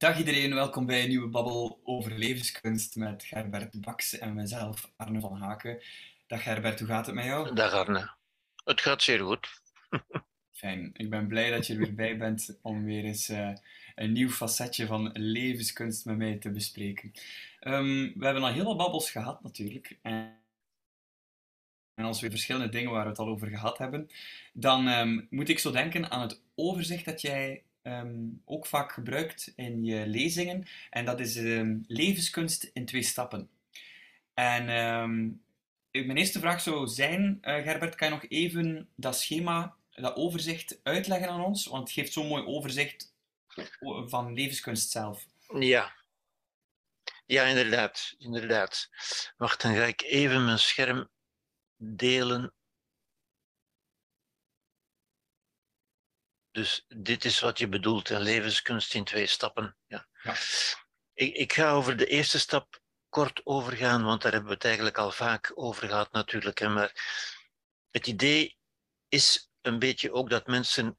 Dag iedereen, welkom bij een nieuwe babbel over levenskunst met Gerbert Baks en mezelf, Arne van Haken. Dag Gerbert, hoe gaat het met jou? Dag Arne. Het gaat zeer goed. Fijn, ik ben blij dat je er weer bij bent om weer eens uh, een nieuw facetje van levenskunst met mij te bespreken. Um, we hebben al heel wat babbels gehad natuurlijk. En en als we verschillende dingen waar we het al over gehad hebben, dan um, moet ik zo denken aan het overzicht dat jij um, ook vaak gebruikt in je lezingen. En dat is um, levenskunst in twee stappen. En mijn eerste vraag zou zijn, uh, Gerbert, kan je nog even dat schema, dat overzicht uitleggen aan ons? Want het geeft zo'n mooi overzicht van levenskunst zelf. Ja, ja, inderdaad, inderdaad. Wacht, dan ga ik even mijn scherm delen. Dus dit is wat je bedoelt, een levenskunst in twee stappen. Ja. ja. Ik, ik ga over de eerste stap kort overgaan, want daar hebben we het eigenlijk al vaak over gehad natuurlijk. Hè. Maar het idee is een beetje ook dat mensen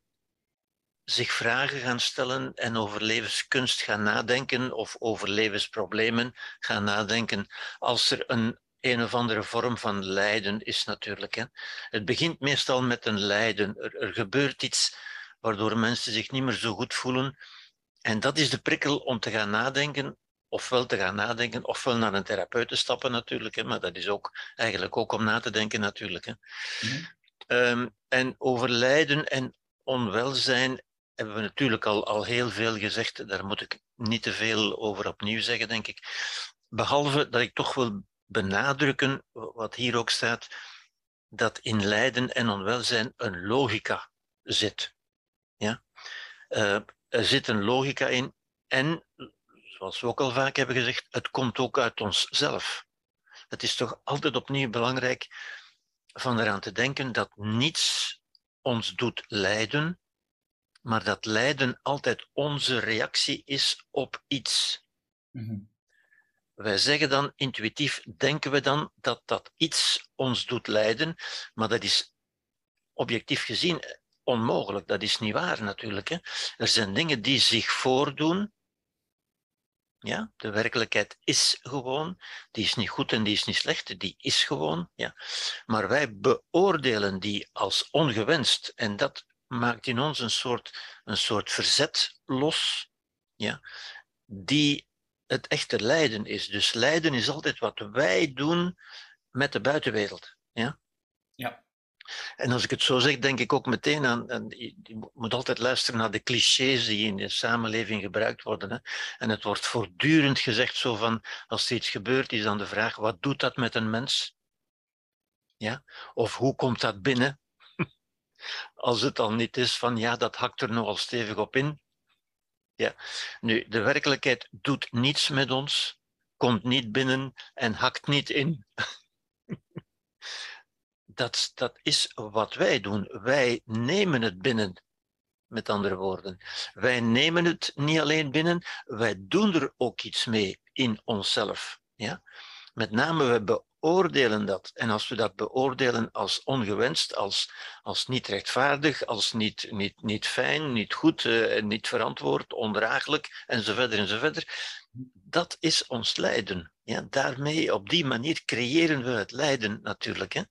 zich vragen gaan stellen en over levenskunst gaan nadenken of over levensproblemen gaan nadenken als er een een of andere vorm van lijden is natuurlijk. Hè. Het begint meestal met een lijden. Er, er gebeurt iets waardoor mensen zich niet meer zo goed voelen. En dat is de prikkel om te gaan nadenken, ofwel te gaan nadenken, ofwel naar een therapeut te stappen natuurlijk. Hè. Maar dat is ook eigenlijk ook om na te denken natuurlijk. Hè. Mhm. Um, en over lijden en onwelzijn hebben we natuurlijk al, al heel veel gezegd. Daar moet ik niet te veel over opnieuw zeggen, denk ik. Behalve dat ik toch wil benadrukken, wat hier ook staat, dat in lijden en onwelzijn een logica zit. Uh, er zit een logica in en, zoals we ook al vaak hebben gezegd, het komt ook uit onszelf. Het is toch altijd opnieuw belangrijk van eraan te denken dat niets ons doet lijden, maar dat lijden altijd onze reactie is op iets. Mm -hmm. Wij zeggen dan intuïtief, denken we dan dat dat iets ons doet lijden, maar dat is objectief gezien onmogelijk. Dat is niet waar natuurlijk. Hè. Er zijn dingen die zich voordoen. Ja, de werkelijkheid is gewoon. Die is niet goed en die is niet slecht. Die is gewoon. Ja. Maar wij beoordelen die als ongewenst. En dat maakt in ons een soort, een soort verzet los. Ja, die het echte lijden is. Dus lijden is altijd wat wij doen met de buitenwereld. Ja? En als ik het zo zeg, denk ik ook meteen aan, je moet altijd luisteren naar de clichés die in de samenleving gebruikt worden. Hè. En het wordt voortdurend gezegd zo van, als er iets gebeurt, is dan de vraag, wat doet dat met een mens? Ja? Of hoe komt dat binnen? Als het al niet is van, ja, dat hakt er nogal stevig op in, ja. Nu, de werkelijkheid doet niets met ons, komt niet binnen en hakt niet in. dat, dat is wat wij doen. Wij nemen het binnen. Met andere woorden, wij nemen het niet alleen binnen, wij doen er ook iets mee in onszelf. Ja? Met name, we beoordelen dat. En als we dat beoordelen als ongewenst, als, als niet rechtvaardig, als niet, niet, niet fijn, niet goed, uh, niet verantwoord, ondraaglijk, enzovoort enzovoort, dat is ons lijden. Daarmee, op die manier creëren we het lijden natuurlijk. Hè.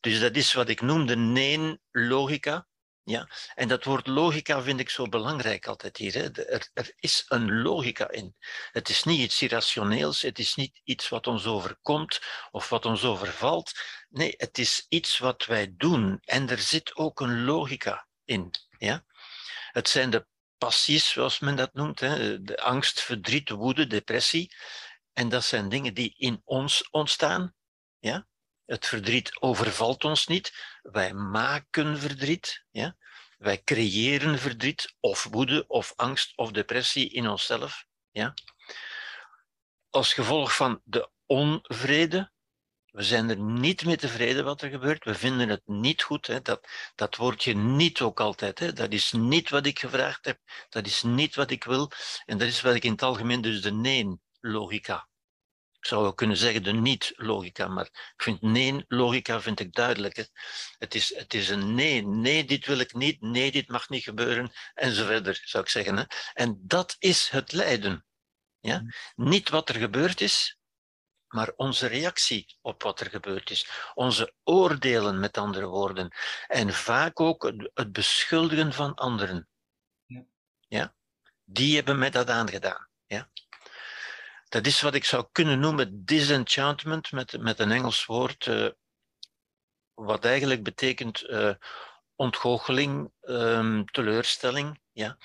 Dus dat is wat ik noemde neen-logica. Ja, en dat woord logica vind ik zo belangrijk altijd hier. Hè. Er, er, is een logica in. Het is niet iets irrationeels, het is niet iets wat ons overkomt of wat ons overvalt. Nee, het is iets wat wij doen en er zit ook een logica in. Ja? Het zijn de passies, zoals men dat noemt, hè. de angst, verdriet, woede, depressie. En dat zijn dingen die in ons ontstaan. Ja? Het verdriet overvalt ons niet. Wij maken verdriet. Ja? Wij creëren verdriet of woede of angst of depressie in onszelf. Ja? Als gevolg van de onvrede. We zijn er niet mee tevreden wat er gebeurt. We vinden het niet goed. Hè. Dat, dat woordje niet ook altijd. Hè. Dat is niet wat ik gevraagd heb. Dat is niet wat ik wil. En dat is wat ik in het algemeen dus de nee-logica Ik zou wel kunnen zeggen de niet-logica, maar ik vind nee-logica vind ik duidelijk. Het, is, het is een nee. Nee, dit wil ik niet. Nee, dit mag niet gebeuren. En zo verder, zou ik zeggen. Hè. En dat is het lijden. Ja? Mm. Niet wat er gebeurd is, maar onze reactie op wat er gebeurd is. Onze oordelen, met andere woorden. En vaak ook het beschuldigen van anderen. Ja. ja? Die hebben mij dat aangedaan. Ja? Dat is wat ik zou kunnen noemen disenchantment, met, met een Engels woord, uh, wat eigenlijk betekent uh, ontgoocheling, um, teleurstelling. Ja?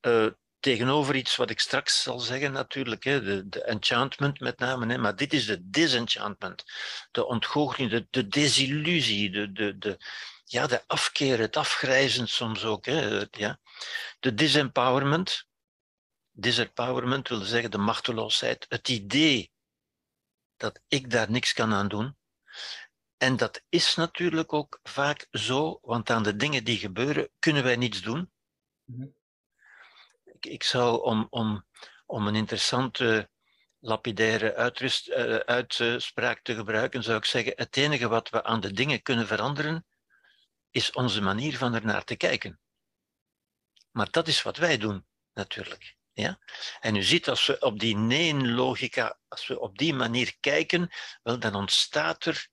Uh, tegenover iets wat ik straks zal zeggen natuurlijk, hè, de, enchantment met name, hè, maar dit is de disenchantment, de ontgoocheling, de, de desillusie, de, de, de, ja, de afkeer, het afgrijzen soms ook. Hè, ja. De disempowerment, disempowerment wil zeggen de machteloosheid, het idee dat ik daar niks kan aan doen. En dat is natuurlijk ook vaak zo, want aan de dingen die gebeuren kunnen wij niets doen. Mhm. ik, ik, zou om, om, om een interessante lapidaire uitrust, uh, uitspraak te gebruiken, zou ik zeggen, het enige wat we aan de dingen kunnen veranderen, is onze manier van ernaar te kijken. Maar dat is wat wij doen, natuurlijk. Ja? En u ziet, als we op die nee-logica, als we op die manier kijken, wel, dan ontstaat er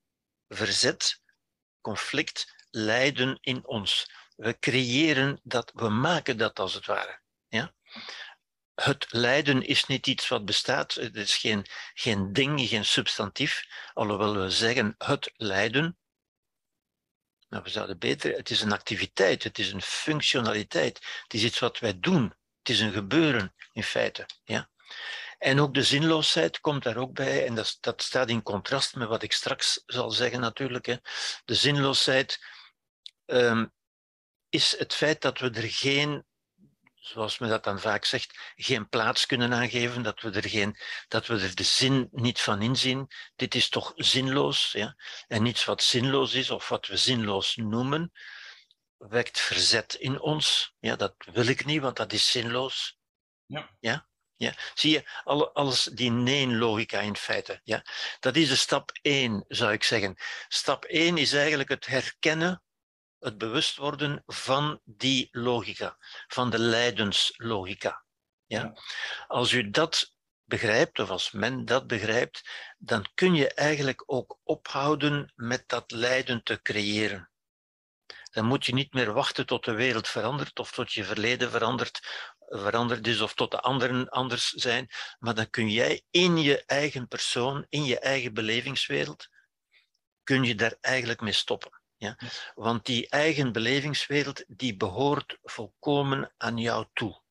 verzet, conflict, lijden in ons. We creëren dat, we maken dat als het ware. Ja? Het lijden is niet iets wat bestaat, het is geen, geen ding, geen substantief, alhoewel we zeggen het lijden. Maar we zouden beter, het is een activiteit, het is een functionaliteit, het is iets wat wij doen. Het is een gebeuren in feite. Ja? En ook de zinloosheid komt daar ook bij. En dat, dat staat in contrast met wat ik straks zal zeggen natuurlijk. Hè. De zinloosheid um, is het feit dat we er geen, zoals men dat dan vaak zegt, geen plaats kunnen aangeven, dat we er, geen, dat we er de zin niet van inzien. Dit is toch zinloos. Ja? En iets wat zinloos is of wat we zinloos noemen, wekt verzet in ons. Ja, dat wil ik niet, want dat is zinloos. Ja. ja? Ja, zie je, alles die nee-logica in feite. Ja? Dat is de stap 1, zou ik zeggen. Stap 1 is eigenlijk het herkennen, het bewust worden van die logica, van de lijdenslogica. Ja? Als u dat begrijpt, of als men dat begrijpt, dan kun je eigenlijk ook ophouden met dat lijden te creëren dan moet je niet meer wachten tot de wereld verandert of tot je verleden verandert, veranderd is of tot de anderen anders zijn, maar dan kun jij in je eigen persoon, in je eigen belevingswereld, kun je daar eigenlijk mee stoppen. Ja? Want die eigen belevingswereld, die behoort volkomen aan jou toe.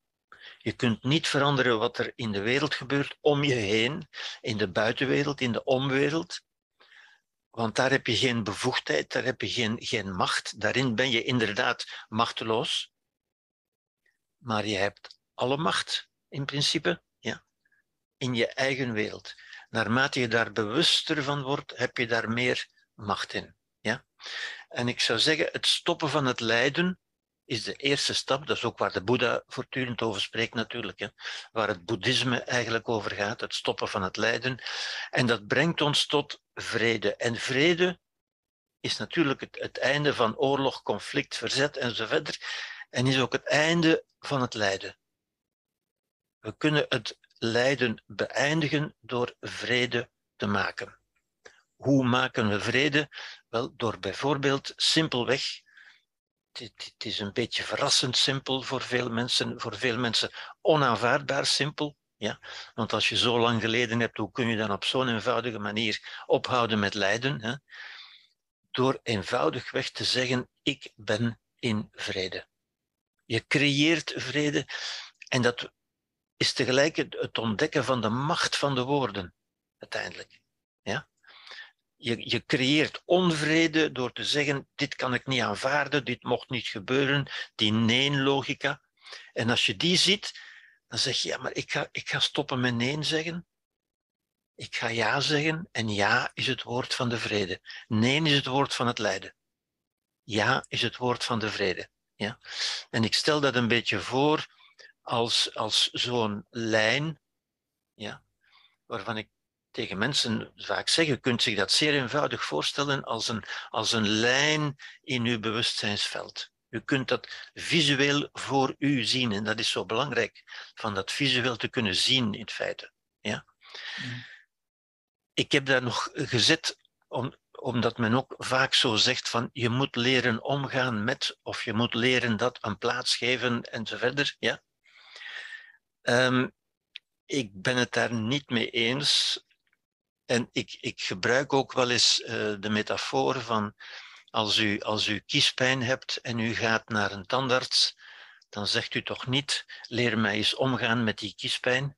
Je kunt niet veranderen wat er in de wereld gebeurt om je heen, in de buitenwereld, in de omwereld. Want daar heb je geen bevoegdheid, daar heb je geen, geen macht. Daarin ben je inderdaad machteloos. Maar je hebt alle macht in principe ja, in je eigen wereld. Naarmate je daar bewuster van wordt, heb je daar meer macht in. Ja? En ik zou zeggen, het stoppen van het lijden is de eerste stap. Dat is ook waar de Boeddha voortdurend over spreekt natuurlijk. Hè? Waar het boeddhisme eigenlijk over gaat, het stoppen van het lijden. En dat brengt ons tot vrede. En vrede is natuurlijk het, het einde van oorlog, conflict, verzet enzovoort. En is ook het einde van het lijden. We kunnen het lijden beëindigen door vrede te maken. Hoe maken we vrede? Wel, door bijvoorbeeld simpelweg het, is een beetje verrassend simpel voor veel mensen, voor veel mensen onaanvaardbaar simpel. Ja? Want als je zo lang geleden hebt, hoe kun je dan op zo'n eenvoudige manier ophouden met lijden? Hè? Door eenvoudigweg te zeggen, ik ben in vrede. Je creëert vrede en dat is tegelijk het ontdekken van de macht van de woorden, uiteindelijk. Ja? Je, je creëert onvrede door te zeggen, dit kan ik niet aanvaarden, dit mocht niet gebeuren, die nee-logica. En als je die ziet, dan zeg je, ja, maar ik ga, ik ga stoppen met nee zeggen. Ik ga ja zeggen en ja is het woord van de vrede. Nee is het woord van het lijden. Ja is het woord van de vrede. Ja? En ik stel dat een beetje voor als, als zo'n lijn, ja, waarvan ik tegen mensen vaak zeg, je kunt zich dat zeer eenvoudig voorstellen als een, als een lijn in uw bewustzijnsveld. U kunt dat visueel voor u zien en dat is zo belangrijk, van dat visueel te kunnen zien in feite. Ja? Mm. Ik heb daar nog gezet om, omdat men ook vaak zo zegt van je moet leren omgaan met of je moet leren dat een plaats geven en zo verder. Ja? Um, ik ben het daar niet mee eens. En ik, ik gebruik ook wel eens uh, de metafoor van als u, als u kiespijn hebt en u gaat naar een tandarts, dan zegt u toch niet, leer mij eens omgaan met die kiespijn.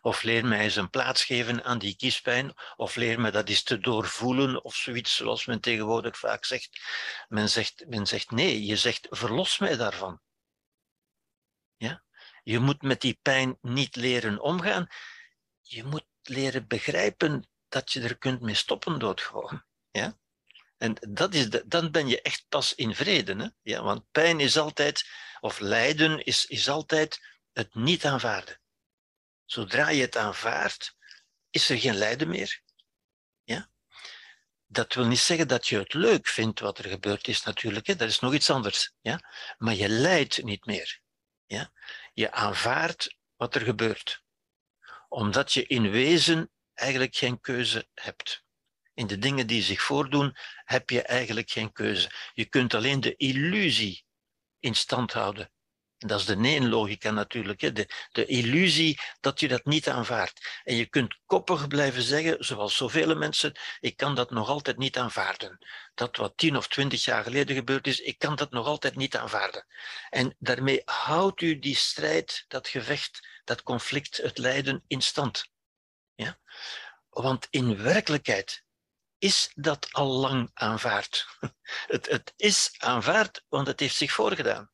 Of leer mij eens een plaats geven aan die kiespijn. Of leer me dat eens te doorvoelen of zoiets, zoals men tegenwoordig vaak zegt. Men zegt, men zegt nee, je zegt verlos mij daarvan. Ja? Je moet met die pijn niet leren omgaan. Je moet leren begrijpen dat je er kunt mee stoppen doodgewoon. Ja? En dat is de, dan ben je echt pas in vrede. Hè? Ja, want pijn is altijd, of lijden is, is altijd het niet aanvaarden. Zodra je het aanvaardt, is er geen lijden meer. Ja? Dat wil niet zeggen dat je het leuk vindt wat er gebeurd is, natuurlijk. Hè? Dat is nog iets anders. Ja? Maar je lijdt niet meer. Ja? Je aanvaardt wat er gebeurt. Omdat je in wezen eigenlijk geen keuze hebt. In de dingen die zich voordoen, heb je eigenlijk geen keuze. Je kunt alleen de illusie in stand houden. En dat is de nee-logica natuurlijk. Hè? De, de illusie dat je dat niet aanvaardt. En je kunt koppig blijven zeggen, zoals zoveel mensen, ik kan dat nog altijd niet aanvaarden. Dat wat tien of twintig jaar geleden gebeurd is, ik kan dat nog altijd niet aanvaarden. En daarmee houdt u die strijd, dat gevecht, dat conflict, het lijden in stand. Ja? Want in werkelijkheid is dat al lang aanvaard. Het, het is aanvaard, want het heeft zich voorgedaan.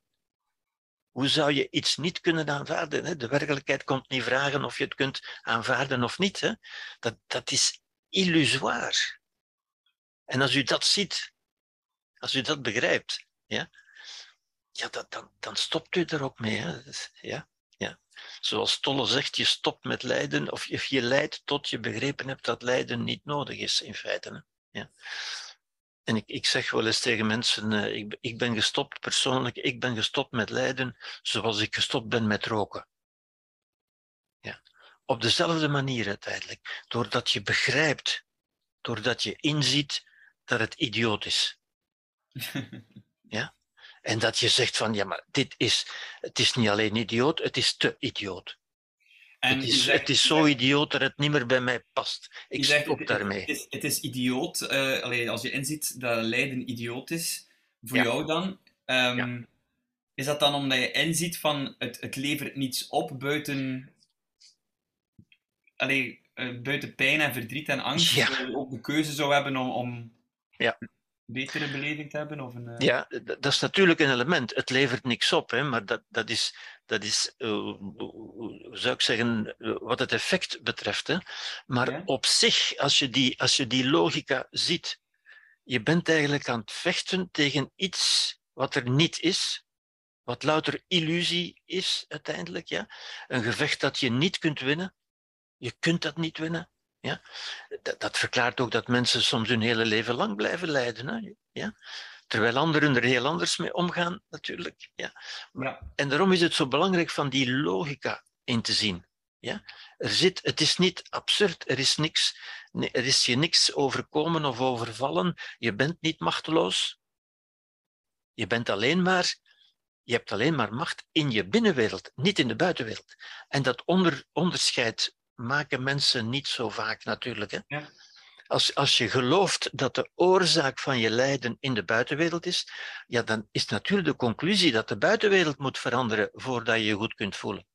Hoe zou je iets niet kunnen aanvaarden? De werkelijkheid komt niet vragen of je het kunt aanvaarden of niet. Dat, dat is illusoir. En als u dat ziet, als u dat begrijpt, ja, ja dan, dan stopt u er ook mee. Hè? Ja. Zoals Tolle zegt, je stopt met lijden of je, lijdt tot je begrepen hebt dat lijden niet nodig is in feite. Ja. En ik, ik zeg wel eens tegen mensen, uh, ik, ik ben gestopt persoonlijk, ik ben gestopt met lijden zoals ik gestopt ben met roken. Ja. Op dezelfde manier uiteindelijk. Doordat je begrijpt, doordat je inziet dat het idioot is. En dat je zegt van, ja, maar dit is, het is niet alleen idioot, het is te idioot. En het, is, het is zo idioot dat het niet meer bij mij past. Ik stop daarmee. Het is, het is idioot, uh, als je inziet dat lijden idioot is, voor jou dan. Um, Is dat dan omdat je inziet van het, het levert niets op buiten, allee, uh, buiten pijn en verdriet en angst? Ja. Je ook de keuze zou hebben om, om ja betere beleving te hebben? Of een, uh... Ja, dat is natuurlijk een element. Het levert niks op, hè, maar dat, dat is, dat is uh, hoe zou ik zeggen, wat het effect betreft. Hè. Maar ja? op zich, als je, die, als je die logica ziet, je bent eigenlijk aan het vechten tegen iets wat er niet is, wat louter illusie is uiteindelijk. Ja? Een gevecht dat je niet kunt winnen. Je kunt dat niet winnen. Ja? Dat, dat, verklaart ook dat mensen soms hun hele leven lang blijven lijden. Hè? Ja? Terwijl anderen er heel anders mee omgaan, natuurlijk. Ja? ja. En daarom is het zo belangrijk van die logica in te zien. Ja? Er zit, het is niet absurd, er is, niks, er is je niks overkomen of overvallen. Je bent niet machteloos. Je bent alleen maar je hebt alleen maar macht in je binnenwereld, niet in de buitenwereld. En dat onder, onderscheid maken mensen niet zo vaak natuurlijk. Hè? Ja. Als, als je gelooft dat de oorzaak van je lijden in de buitenwereld is, ja, dan is natuurlijk de conclusie dat de buitenwereld moet veranderen voordat je je goed kunt voelen.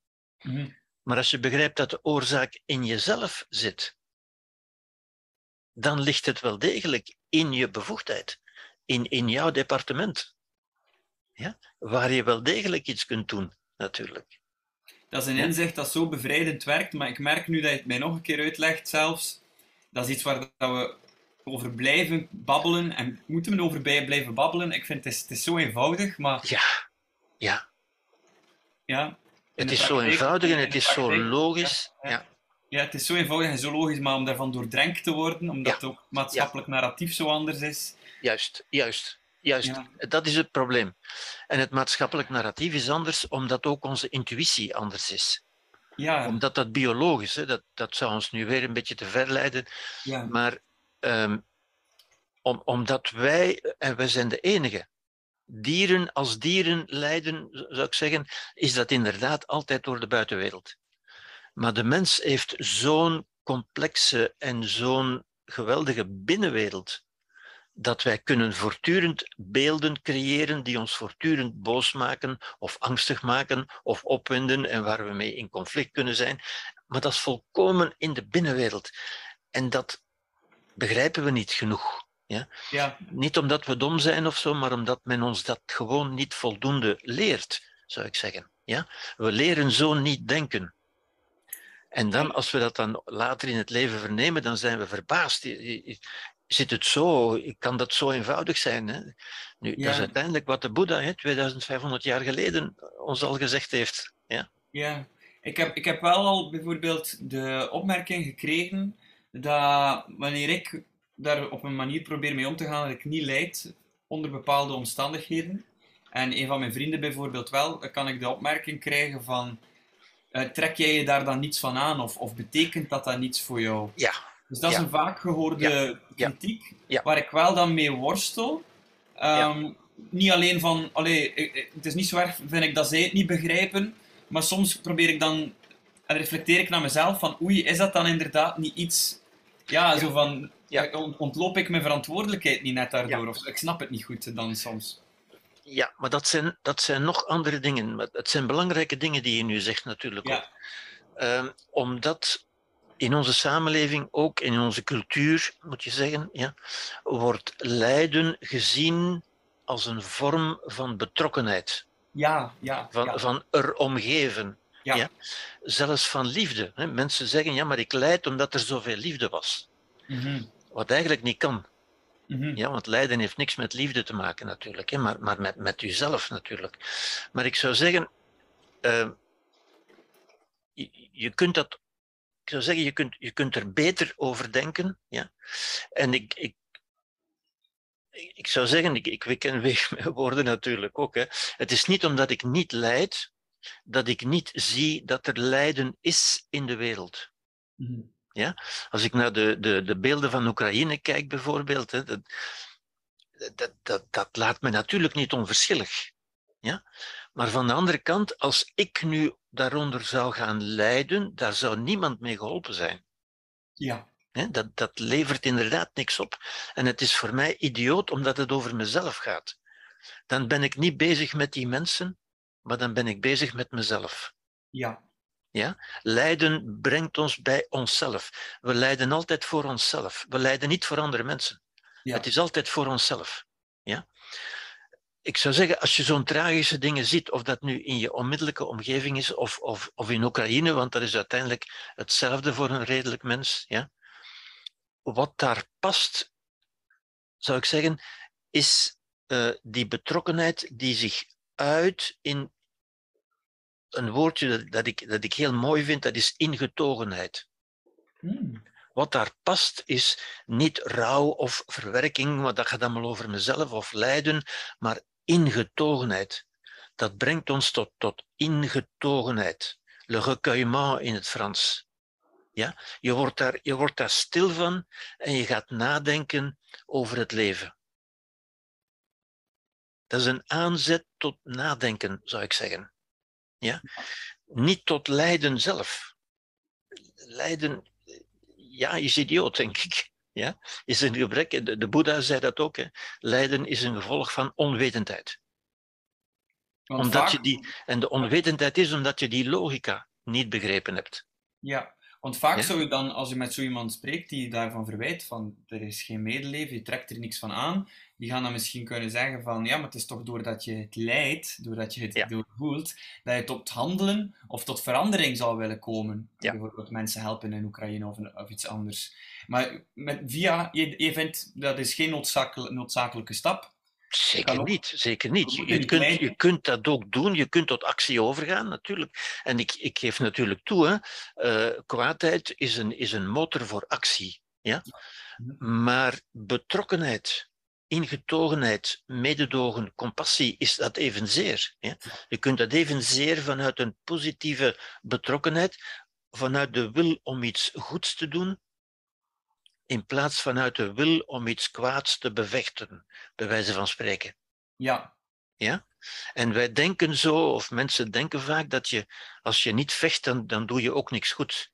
Mhm. Maar als je begrijpt dat de oorzaak in jezelf zit, dan ligt het wel degelijk in je bevoegdheid, in, in jouw departement, ja? waar je wel degelijk iets kunt doen, natuurlijk. Dat is een inzicht dat zo bevrijdend werkt, maar ik merk nu dat je het mij nog een keer uitlegt zelfs. Dat is iets waar we over blijven babbelen. En moeten we over blijven babbelen? Ik vind het is, het is zo eenvoudig, maar... Ja, ja. Ja. Het is zo eenvoudig en het is zo logisch. Ja. ja. Ja, het is zo eenvoudig en zo logisch, maar om daarvan doordrenkt te worden, omdat het ook maatschappelijk narratief zo anders is. Juist, juist. Juist, dat is het probleem. En het maatschappelijk narratief is anders, omdat ook onze intuïtie anders is. Ja. Omdat dat biologisch, hè, dat, dat zou ons nu weer een beetje te ver leiden. Ja. Maar um, om, omdat wij, en wij zijn de enige, dieren als dieren lijden, zou ik zeggen, is dat inderdaad altijd door de buitenwereld. Maar de mens heeft zo'n complexe en zo'n geweldige binnenwereld dat wij kunnen voortdurend beelden creëren die ons voortdurend boos maken of angstig maken of opwinden en waar we mee in conflict kunnen zijn. Maar dat is volkomen in de binnenwereld. En dat begrijpen we niet genoeg. Ja? Ja. Niet omdat we dom zijn of zo, maar omdat men ons dat gewoon niet voldoende leert, zou ik zeggen. Ja? We leren zo niet denken. En dan, als we dat dan later in het leven vernemen, dan zijn we verbaasd zit het zo, kan dat zo eenvoudig zijn? Hè? Nu, Dat is uiteindelijk wat de Boeddha hè, 2500 jaar geleden ons al gezegd heeft. Ja, ja. Ik, heb, ik heb wel al bijvoorbeeld de opmerking gekregen dat wanneer ik daar op een manier probeer mee om te gaan dat ik niet leid onder bepaalde omstandigheden, en een van mijn vrienden bijvoorbeeld wel, dan kan ik de opmerking krijgen van uh, trek jij je daar dan niets van aan of, of betekent dat dan niets voor jou? Ja, dus dat is een vaak gehoorde kritiek, waar ik wel dan mee worstel. Ehm, niet alleen van, allee, het is niet zo erg, vind ik, dat zij het niet begrijpen, maar soms probeer ik dan, en reflecteer ik naar mezelf van, oei, is dat dan inderdaad niet iets, ja, zo van, ontloop ik mijn verantwoordelijkheid niet net daardoor, of ik snap het niet goed dan soms. Ja, maar dat zijn, dat zijn nog andere dingen. Het zijn belangrijke dingen die je nu zegt natuurlijk. Um, omdat in onze samenleving, ook in onze cultuur, moet je zeggen, ja, wordt lijden gezien als een vorm van betrokkenheid. Ja, ja. Van, ja. van er omgeven. Ja. ja. Zelfs van liefde. Hè. Mensen zeggen, ja, maar ik lijd omdat er zoveel liefde was. Mm Wat eigenlijk niet kan. Mm -hmm. Ja, want lijden heeft niks met liefde te maken natuurlijk, hè, maar, maar met, met jezelf natuurlijk. Maar ik zou zeggen, uh, je, je kunt dat ik zou zeggen, je kunt, je kunt er beter over denken. Ja? En ik, ik, ik zou zeggen, ik, ik wik weeg mijn woorden natuurlijk ook. Hè. Het is niet omdat ik niet lijd, dat ik niet zie dat er lijden is in de wereld. Mm. Ja? Als ik naar de, de, de beelden van Oekraïne kijk bijvoorbeeld, hè, dat, dat, dat, dat laat me natuurlijk niet onverschillig. Ja? Maar van de andere kant, als ik nu daaronder zou gaan lijden, daar zou niemand mee geholpen zijn. Ja. Dat, dat levert inderdaad niks op. En het is voor mij idioot omdat het over mezelf gaat. Dan ben ik niet bezig met die mensen, maar dan ben ik bezig met mezelf. Ja. Ja? Lijden brengt ons bij onszelf. We lijden altijd voor onszelf. We lijden niet voor andere mensen. Ja. Het is altijd voor onszelf. Ja? Ik zou zeggen, als je zo'n tragische dingen ziet, of dat nu in je onmiddellijke omgeving is of, of, of in Oekraïne, want dat is uiteindelijk hetzelfde voor een redelijk mens, ja? wat daar past, zou ik zeggen, is uh, die betrokkenheid die zich uit in een woordje dat, dat, ik, dat ik heel mooi vind, dat is ingetogenheid. Hmm. Wat daar past is niet rouw of verwerking, want dat gaat allemaal over mezelf of lijden, maar ingetogenheid. Dat brengt ons tot, tot ingetogenheid. Le recueillement in het Frans. Ja? Je, wordt daar, je wordt daar stil van en je gaat nadenken over het leven. Dat is een aanzet tot nadenken, zou ik zeggen. Ja? Niet tot lijden zelf. Lijden, ja, is idioot, denk ik ja, is een gebrek. De, de Boeddha zei dat ook. Hè. Lijden is een gevolg van onwetendheid. omdat je die, en de onwetendheid is omdat je die logica niet begrepen hebt. Ja, want vaak zou je dan, als je met zo iemand spreekt die daarvan verwijt, van er is geen medeleven, je trekt er niks van aan, die gaan dan misschien kunnen zeggen van, ja, maar het is toch doordat je het lijdt, doordat je het ja. doorvoelt, dat je tot handelen of tot verandering zal willen komen. Ja. Bijvoorbeeld mensen helpen in Oekraïne of, of iets anders. Maar met, via, je, je vindt dat is geen noodzakelijke stap, Zeker niet, zeker niet. Je, kunt, je kunt dat ook doen, je kunt tot actie overgaan, natuurlijk. En ik, ik geef natuurlijk toe, hè, uh, kwaadheid is een, is een motor voor actie. Ja? Maar betrokkenheid, ingetogenheid, mededogen, compassie is dat evenzeer. Ja? Je kunt dat evenzeer vanuit een positieve betrokkenheid, vanuit de wil om iets goeds te doen, in plaats vanuit de wil om iets kwaads te bevechten, bij wijze van spreken. Ja. Ja? En wij denken zo, of mensen denken vaak, dat je, als je niet vecht, dan, dan doe je ook niks goed.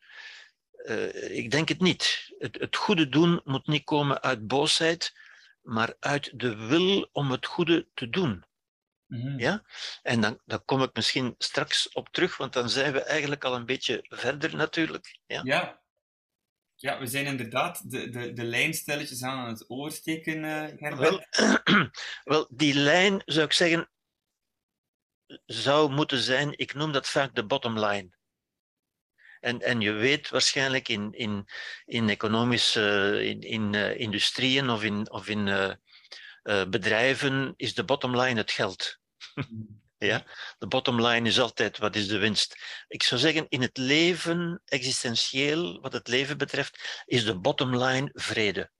Uh, ik denk het niet. Het, het goede doen moet niet komen uit boosheid, maar uit de wil om het goede te doen. Mm Ja? En dan, dan kom ik misschien straks op terug, want dan zijn we eigenlijk al een beetje verder natuurlijk. Ja, ja. Ja, we zijn inderdaad de, de, de lijn stelletjes aan het oorsteken, uh, Wel, wel, die lijn zou ik zeggen, zou moeten zijn, ik noem dat vaak de bottom line. En, en je weet waarschijnlijk in, in, in economische in, in uh, industrieën of in, of in uh, uh, bedrijven is de bottom line het geld. Ja? De bottom line is altijd, wat is de winst? Ik zou zeggen, in het leven, existentieel, wat het leven betreft, is de bottom line vrede.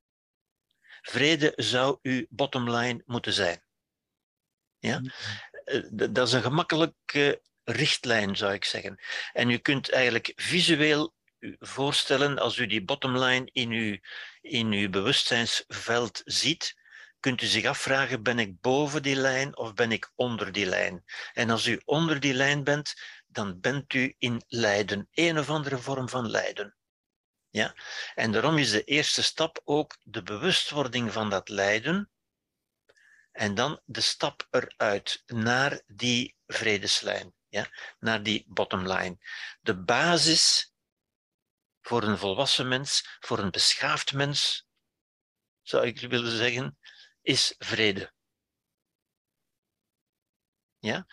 Vrede zou uw bottom line moeten zijn. Ja? Mm. Eh, dat is een gemakkelijke richtlijn, zou ik zeggen. En u kunt eigenlijk visueel voorstellen, als u die bottom line in uw, in uw bewustzijnsveld ziet, kunt u zich afvragen, ben ik boven die lijn of ben ik onder die lijn? En als u onder die lijn bent, dan bent u in lijden, een of andere vorm van lijden. Ja? En daarom is de eerste stap ook de bewustwording van dat lijden en dan de stap eruit naar die vredeslijn, ja? naar die bottom line. De basis voor een volwassen mens, voor een beschaafd mens, zou ik willen zeggen, is vrede. Ja?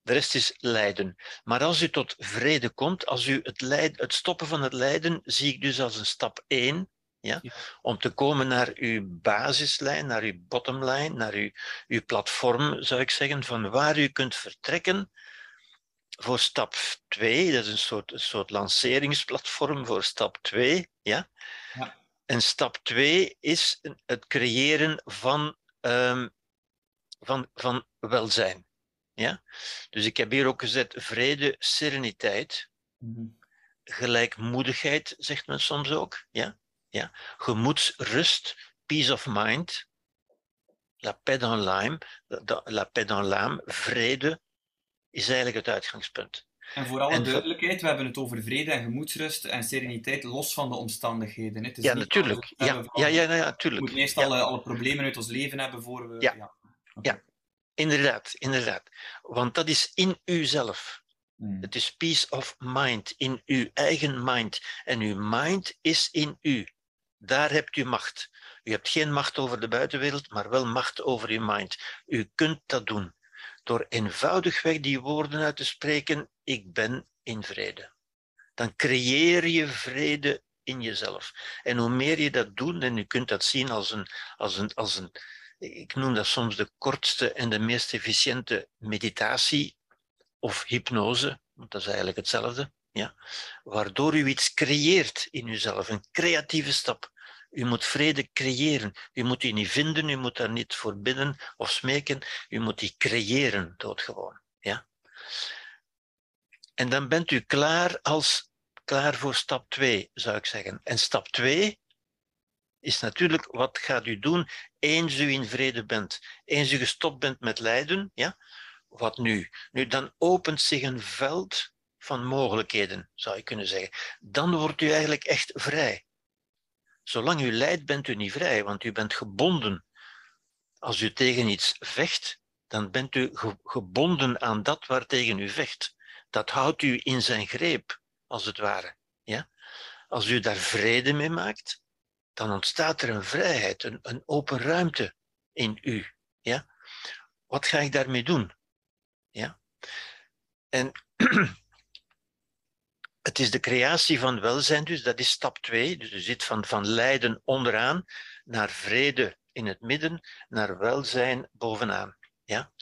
De rest is lijden. Maar als u tot vrede komt, als u het, lijden, het stoppen van het lijden, zie ik dus als een stap 1. Ja? Om te komen naar uw basislijn, naar uw bottomline, naar uw, uw platform, zou ik zeggen, van waar u kunt vertrekken voor stap 2. Dat is een soort, een soort lanceringsplatform voor stap 2. Ja? ja. En stap 2 is het creëren van, um, van, van welzijn. Ja? Dus ik heb hier ook gezet vrede, sereniteit, mm-hmm. gelijkmoedigheid, zegt men soms ook. Ja? Ja? Gemoedsrust, peace of mind, la paix dans l'âme, la paix dans l'âme, vrede, is eigenlijk het uitgangspunt. En voor alle duidelijkheid, we hebben het over vrede en gemoedsrust en sereniteit los van de omstandigheden. Het is ja, natuurlijk. Ja, ja, ja, ja, natuurlijk. We moeten eerst alle, alle problemen uit ons leven hebben voor we... Ja, ja. ja. inderdaad, inderdaad. Want dat is in uzelf. Hmm. Het is peace of mind, in uw eigen mind. En uw mind is in u. Daar hebt u macht. U hebt geen macht over de buitenwereld, maar wel macht over uw mind. U kunt dat doen door eenvoudigweg die woorden uit te spreken, ik ben in vrede. Dan creëer je vrede in jezelf. En hoe meer je dat doet, en je kunt dat zien als een, als een, als een ik noem dat soms de kortste en de meest efficiënte meditatie of hypnose, want dat is eigenlijk hetzelfde, waardoor u iets creëert in uzelf, een creatieve stap. U moet vrede creëren. U moet die niet vinden, u moet daar niet voor bidden of smeken. U moet die creëren, doodgewoon. Ja? En dan bent u klaar, als, klaar voor stap 2, zou ik zeggen. En stap 2 is natuurlijk, wat gaat u doen eens u in vrede bent? Eens u gestopt bent met lijden, ja? wat nu? Nu, dan opent zich een veld van mogelijkheden, zou je kunnen zeggen. Dan wordt u eigenlijk echt vrij. Zolang u lijdt, bent u niet vrij, want u bent gebonden. Als u tegen iets vecht, dan bent u gebonden aan dat waar tegen u vecht. Dat houdt u in zijn greep, als het ware. Ja? Als u daar vrede mee maakt, dan ontstaat er een vrijheid, een, een open ruimte in u. Ja? Wat ga ik daarmee doen? Ja? En het is de creatie van welzijn, dus dat is stap 2. Dus je zit van, van lijden onderaan naar vrede in het midden naar welzijn bovenaan. Ja?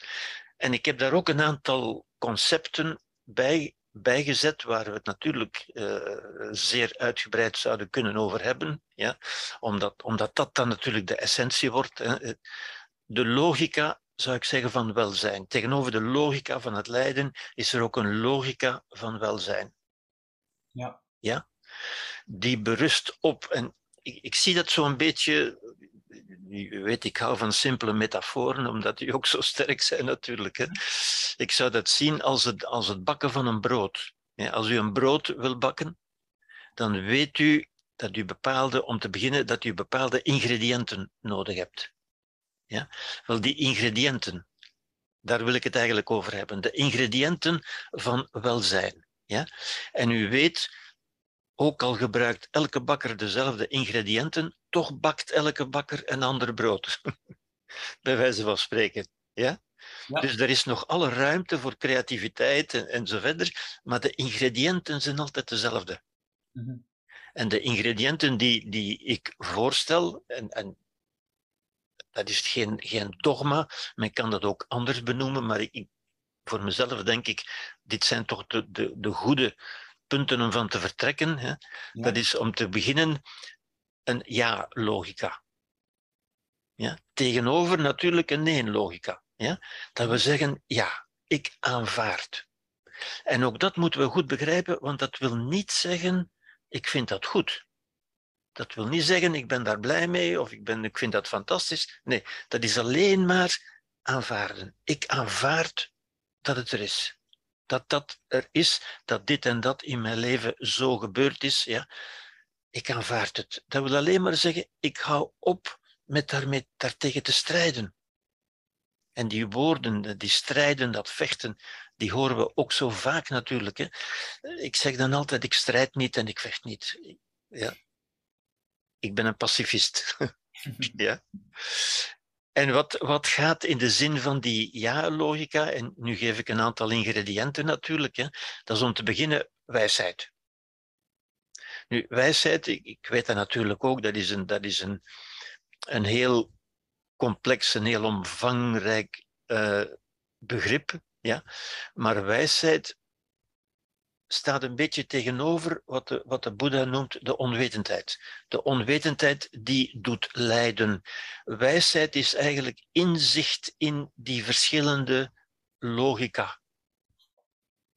En ik heb daar ook een aantal concepten bij bijgezet, waar we het natuurlijk uh, zeer uitgebreid zouden kunnen over hebben, ja? omdat, omdat dat dan natuurlijk de essentie wordt. Hè? De logica, zou ik zeggen, van welzijn. Tegenover de logica van het lijden is er ook een logica van welzijn. Ja. ja? Die berust op, en ik, ik zie dat zo'n beetje u weet, ik hou van simpele metaforen, omdat die ook zo sterk zijn natuurlijk. Hè. Ik zou dat zien als het, als het bakken van een brood. Als u een brood wil bakken, dan weet u dat u bepaalde, om te beginnen, dat u bepaalde ingrediënten nodig hebt. Ja? Wel, die ingrediënten, daar wil ik het eigenlijk over hebben. De ingrediënten van welzijn. Ja? En u weet, ook al gebruikt elke bakker dezelfde ingrediënten, toch bakt elke bakker een ander brood. Bij wijze van spreken. Ja? Dus er is nog alle ruimte voor creativiteit en, en zo verder, maar de ingrediënten zijn altijd dezelfde. Mhm. En de ingrediënten die, die ik voorstel, en, en dat is geen, geen dogma, men kan dat ook anders benoemen, maar ik, voor mezelf denk ik, dit zijn toch de, de, de goede punten om van te vertrekken. Hè? Dat is om te beginnen een ja-logica. Ja? Tegenover natuurlijk een nee-logica. Ja? Dat we zeggen, ja, ik aanvaard. En ook dat moeten we goed begrijpen, want dat wil niet zeggen, ik vind dat goed. Dat wil niet zeggen, ik ben daar blij mee of ik, ben, ik vind dat fantastisch. Nee, dat is alleen maar aanvaarden. Ik aanvaard dat het er is. Dat dat er is, dat dit en dat in mijn leven zo gebeurd is. Ja ik aanvaard het. Dat wil alleen maar zeggen, ik hou op met daarmee, daartegen te strijden. En die woorden, die strijden, dat vechten, die horen we ook zo vaak natuurlijk. Hè. Ik zeg dan altijd, ik strijd niet en ik vecht niet. Ja. Ik ben een pacifist. ja. En wat, wat gaat in de zin van die ja-logica, en nu geef ik een aantal ingrediënten natuurlijk, hè. dat is om te beginnen wijsheid. Nu, wijsheid, ik, weet dat natuurlijk ook, dat is een, dat is een, een heel complex, een heel omvangrijk uh, begrip. Ja? Maar wijsheid staat een beetje tegenover wat de, wat de Boeddha noemt de onwetendheid. De onwetendheid die doet lijden. Wijsheid is eigenlijk inzicht in die verschillende logica.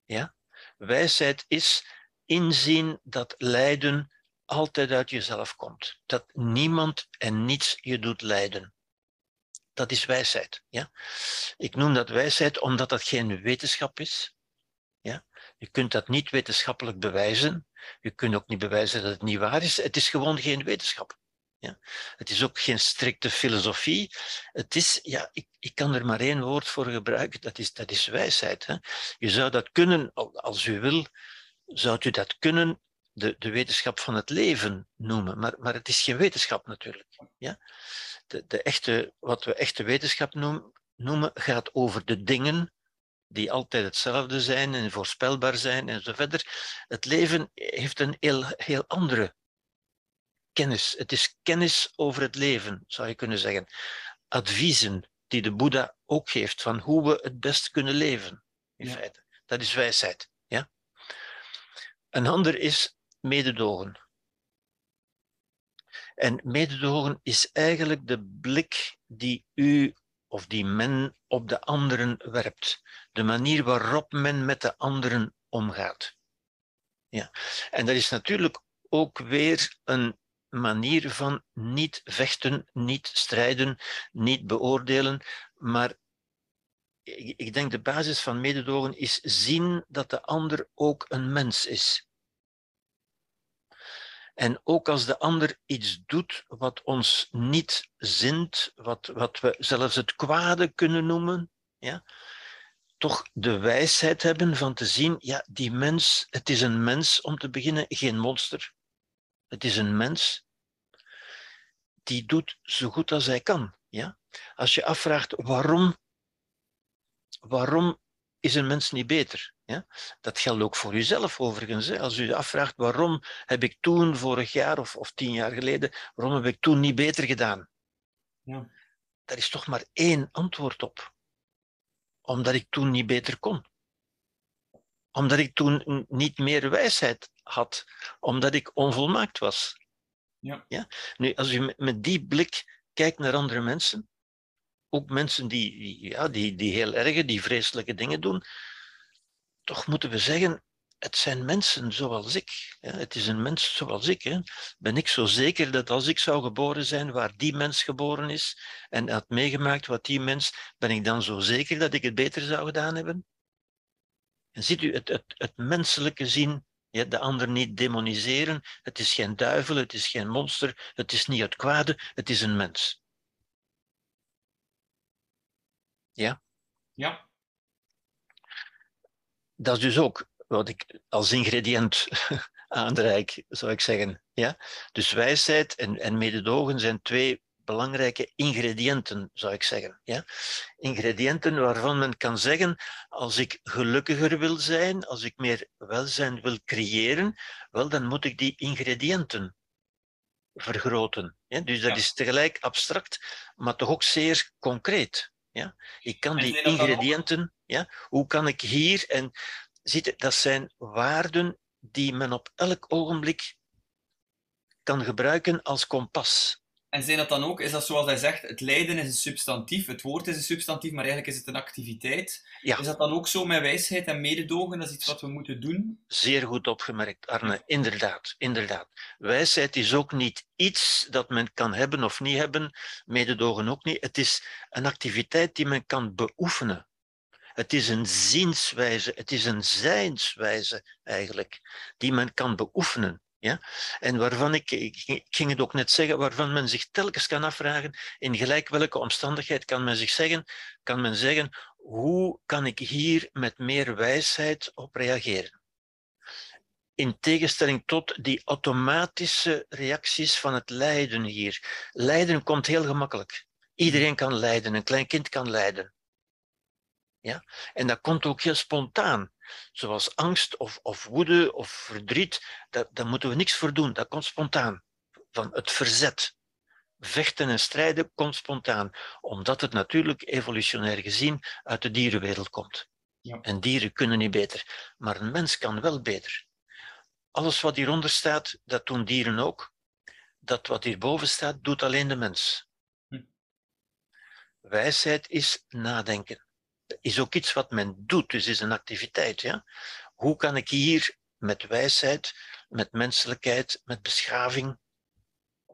Ja? Wijsheid is inzien dat lijden altijd uit jezelf komt. Dat niemand en niets je doet lijden. Dat is wijsheid. Ja? Ik noem dat wijsheid omdat dat geen wetenschap is. Je kunt dat niet wetenschappelijk bewijzen. Je kunt ook niet bewijzen dat het niet waar is. Het is gewoon geen wetenschap. Ja? Het is ook geen strikte filosofie. Het is, ja, ik, ik kan er maar één woord voor gebruiken, dat is, dat is wijsheid. Hè? Je zou dat kunnen, als u wil, zou u dat kunnen de, de wetenschap van het leven noemen. Maar, maar het is geen wetenschap natuurlijk. Ja? De, de echte, wat we echte wetenschap noemen, noemen, gaat over de dingen die altijd hetzelfde zijn en voorspelbaar zijn en zo verder. Het leven heeft een heel, heel andere kennis. Het is kennis over het leven, zou je kunnen zeggen. Adviezen die de Boeddha ook geeft van hoe we het best kunnen leven, in feite. Dat is wijsheid. Een ander is mededogen. En mededogen is eigenlijk de blik die u of die men op de anderen werpt. De manier waarop men met de anderen omgaat. Ja. En dat is natuurlijk ook weer een manier van niet vechten, niet strijden, niet beoordelen, maar ik denk de basis van mededogen is zien dat de ander ook een mens is. En ook als de ander iets doet wat ons niet zint, wat, wat we zelfs het kwade kunnen noemen, ja, toch de wijsheid hebben van te zien, ja, die mens, het is een mens om te beginnen, geen monster. Het is een mens die doet zo goed als hij kan. Ja? Als je afvraagt waarom waarom is een mens niet beter? Ja? Dat geldt ook voor uzelf overigens. Hè? Als u je afvraagt waarom heb ik toen vorig jaar of, of tien jaar geleden, waarom heb ik toen niet beter gedaan? Ja. Daar is toch maar één antwoord op. Omdat ik toen niet beter kon. Omdat ik toen niet meer wijsheid had. Omdat ik onvolmaakt was. Ja. Ja? Nu, als u met die blik kijkt naar andere mensen, ook mensen die, ja, die, die heel erge, die vreselijke dingen doen, toch moeten we zeggen, het zijn mensen zoals ik. Het is een mens zoals ik. Ben ik zo zeker dat als ik zou geboren zijn waar die mens geboren is en had meegemaakt wat die mens, ben ik dan zo zeker dat ik het beter zou gedaan hebben? En ziet u het, het, het menselijke zien, de ander niet demoniseren. Het is geen duivel, het is geen monster, het is niet het kwade, het is een mens. Ja? Ja. Dat is dus ook wat ik als ingrediënt aanreik, zou ik zeggen. Ja? Dus wijsheid en, en mededogen zijn twee belangrijke ingrediënten, zou ik zeggen. Ja? Ingrediënten waarvan men kan zeggen, als ik gelukkiger wil zijn, als ik meer welzijn wil creëren, wel, dan moet ik die ingrediënten vergroten. Ja? Dus dat is tegelijk abstract, maar toch ook zeer concreet. Ja? Ik kan die ingrediënten, ja? hoe kan ik hier, en ziet, dat zijn waarden die men op elk ogenblik kan gebruiken als kompas. En zijn dat dan ook, is dat zoals hij zegt, het lijden is een substantief, het woord is een substantief, maar eigenlijk is het een activiteit. Ja. Is dat dan ook zo met wijsheid en mededogen? Dat is iets wat we moeten doen? Zeer goed opgemerkt, Arne. Inderdaad, inderdaad. Wijsheid is ook niet iets dat men kan hebben of niet hebben, mededogen ook niet. Het is een activiteit die men kan beoefenen. Het is een zienswijze, het is een zijnswijze eigenlijk, die men kan beoefenen. Ja? En waarvan ik, ik ging het ook net zeggen, waarvan men zich telkens kan afvragen, in gelijk welke omstandigheid kan men zich zeggen, kan men zeggen, hoe kan ik hier met meer wijsheid op reageren? In tegenstelling tot die automatische reacties van het lijden hier. Lijden komt heel gemakkelijk. Iedereen kan lijden, een klein kind kan lijden. Ja? En dat komt ook heel spontaan. Zoals angst of, of woede of verdriet, daar, daar moeten we niks voor doen. Dat komt spontaan. Van het verzet. Vechten en strijden komt spontaan, omdat het natuurlijk evolutionair gezien uit de dierenwereld komt. Ja. En dieren kunnen niet beter, maar een mens kan wel beter. Alles wat hieronder staat, dat doen dieren ook. Dat wat hierboven staat, doet alleen de mens. Hm. Wijsheid is nadenken is ook iets wat men doet, dus is een activiteit. Ja? Hoe kan ik hier met wijsheid, met menselijkheid, met beschaving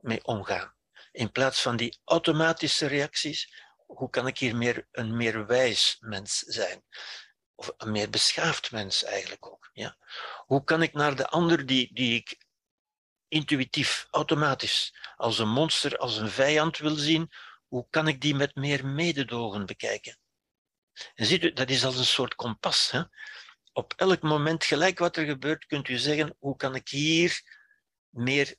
mee omgaan? In plaats van die automatische reacties, hoe kan ik hier meer, een meer wijs mens zijn? Of een meer beschaafd mens eigenlijk ook. Ja? Hoe kan ik naar de ander die, die ik intuïtief, automatisch, als een monster, als een vijand wil zien, hoe kan ik die met meer mededogen bekijken? En ziet u, dat is als een soort kompas. Hè? Op elk moment, gelijk wat er gebeurt, kunt u zeggen, hoe kan ik hier meer,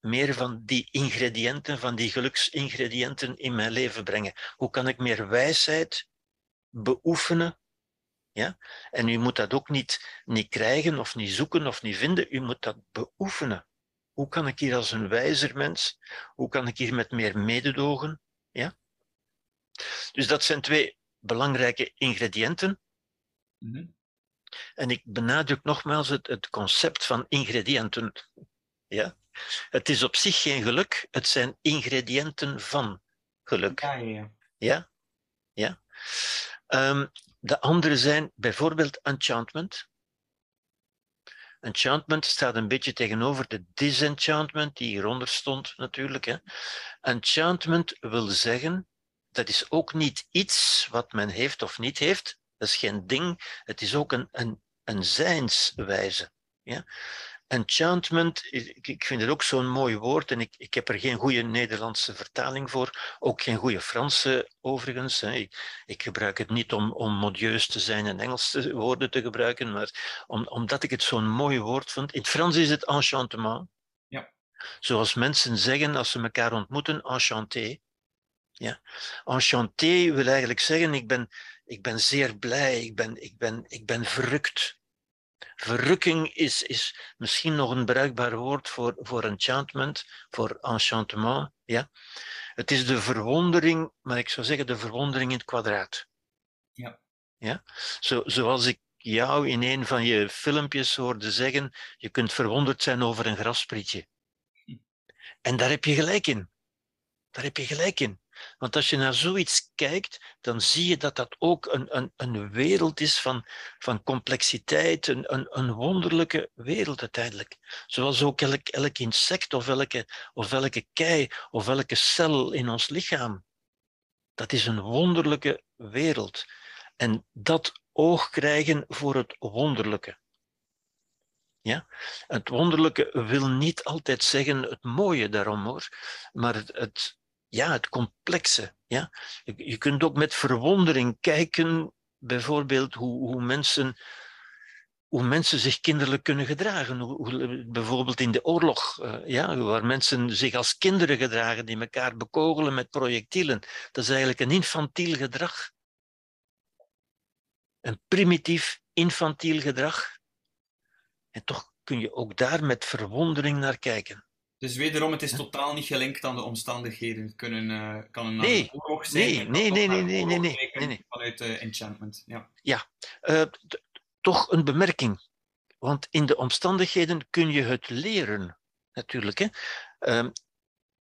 meer van die ingrediënten, van die geluksingrediënten in mijn leven brengen? Hoe kan ik meer wijsheid beoefenen? Ja? En u moet dat ook niet, niet krijgen of niet zoeken of niet vinden, u moet dat beoefenen. Hoe kan ik hier als een wijzer mens, hoe kan ik hier met meer mededogen? Ja? Dus dat zijn twee belangrijke ingrediënten. Mhm. En ik benadruk nogmaals het, het concept van ingrediënten. Ja? Het is op zich geen geluk, het zijn ingrediënten van geluk. Ja, ja, ja. Ja? ja? Ehm, de andere zijn bijvoorbeeld enchantment. Enchantment staat een beetje tegenover de disenchantment, die hieronder stond natuurlijk. Hè. Enchantment wil zeggen dat is ook niet iets wat men heeft of niet heeft. Dat is geen ding. Het is ook een, een, een zijnswijze. Ja? Enchantment, ik vind het ook zo'n mooi woord en ik, ik heb er geen goede Nederlandse vertaling voor, ook geen goede Franse overigens. Hè. Ik, ik, gebruik het niet om, om modieus te zijn en Engelse woorden te gebruiken, maar om, omdat ik het zo'n mooi woord vond. In het Frans is het enchantement. Ja. Zoals mensen zeggen als ze elkaar ontmoeten, enchanté. Ja. Enchanté wil eigenlijk zeggen, ik ben, ik ben zeer blij, ik ben, ik, ben, ik ben verrukt. Verrukking is, is misschien nog een bruikbaar woord voor, voor enchantment, voor enchantement. Ja? Het is de verwondering, maar ik zou zeggen de verwondering in het kwadraat. Ja. Ja? Zo, zoals ik jou in een van je filmpjes hoorde zeggen, je kunt verwonderd zijn over een grasprietje. Hm. En daar heb je gelijk in. Daar heb je gelijk in. Want als je naar zoiets kijkt, dan zie je dat dat ook een, een, een wereld is van, van complexiteit, een, een, een wonderlijke wereld uiteindelijk. Zoals ook elk, elk insect of elke, of elke kei of elke cel in ons lichaam. Dat is een wonderlijke wereld. En dat oog krijgen voor het wonderlijke. Ja? Het wonderlijke wil niet altijd zeggen het mooie daarom hoor, maar het, het, ja, het complexe. Ja? Je, kunt ook met verwondering kijken, bijvoorbeeld, hoe, hoe, mensen, hoe mensen zich kinderlijk kunnen gedragen. Hoe, bijvoorbeeld in de oorlog, uh, ja, waar mensen zich als kinderen gedragen, die elkaar bekogelen met projectielen. Dat is eigenlijk een infantiel gedrag. Een primitief infantiel gedrag. En toch kun je ook daar met verwondering naar kijken. Dus wederom, het is totaal niet gelinkt aan de omstandigheden. Het kunnen, uh, kan een nee, oorlog zijn. Nee, nee, nee, nee, nee, nee, nee, nee, Vanuit uh, enchantment, ja. Ja, uh, toch een bemerking. Want in de omstandigheden kun je het leren, natuurlijk. Hè? Uh,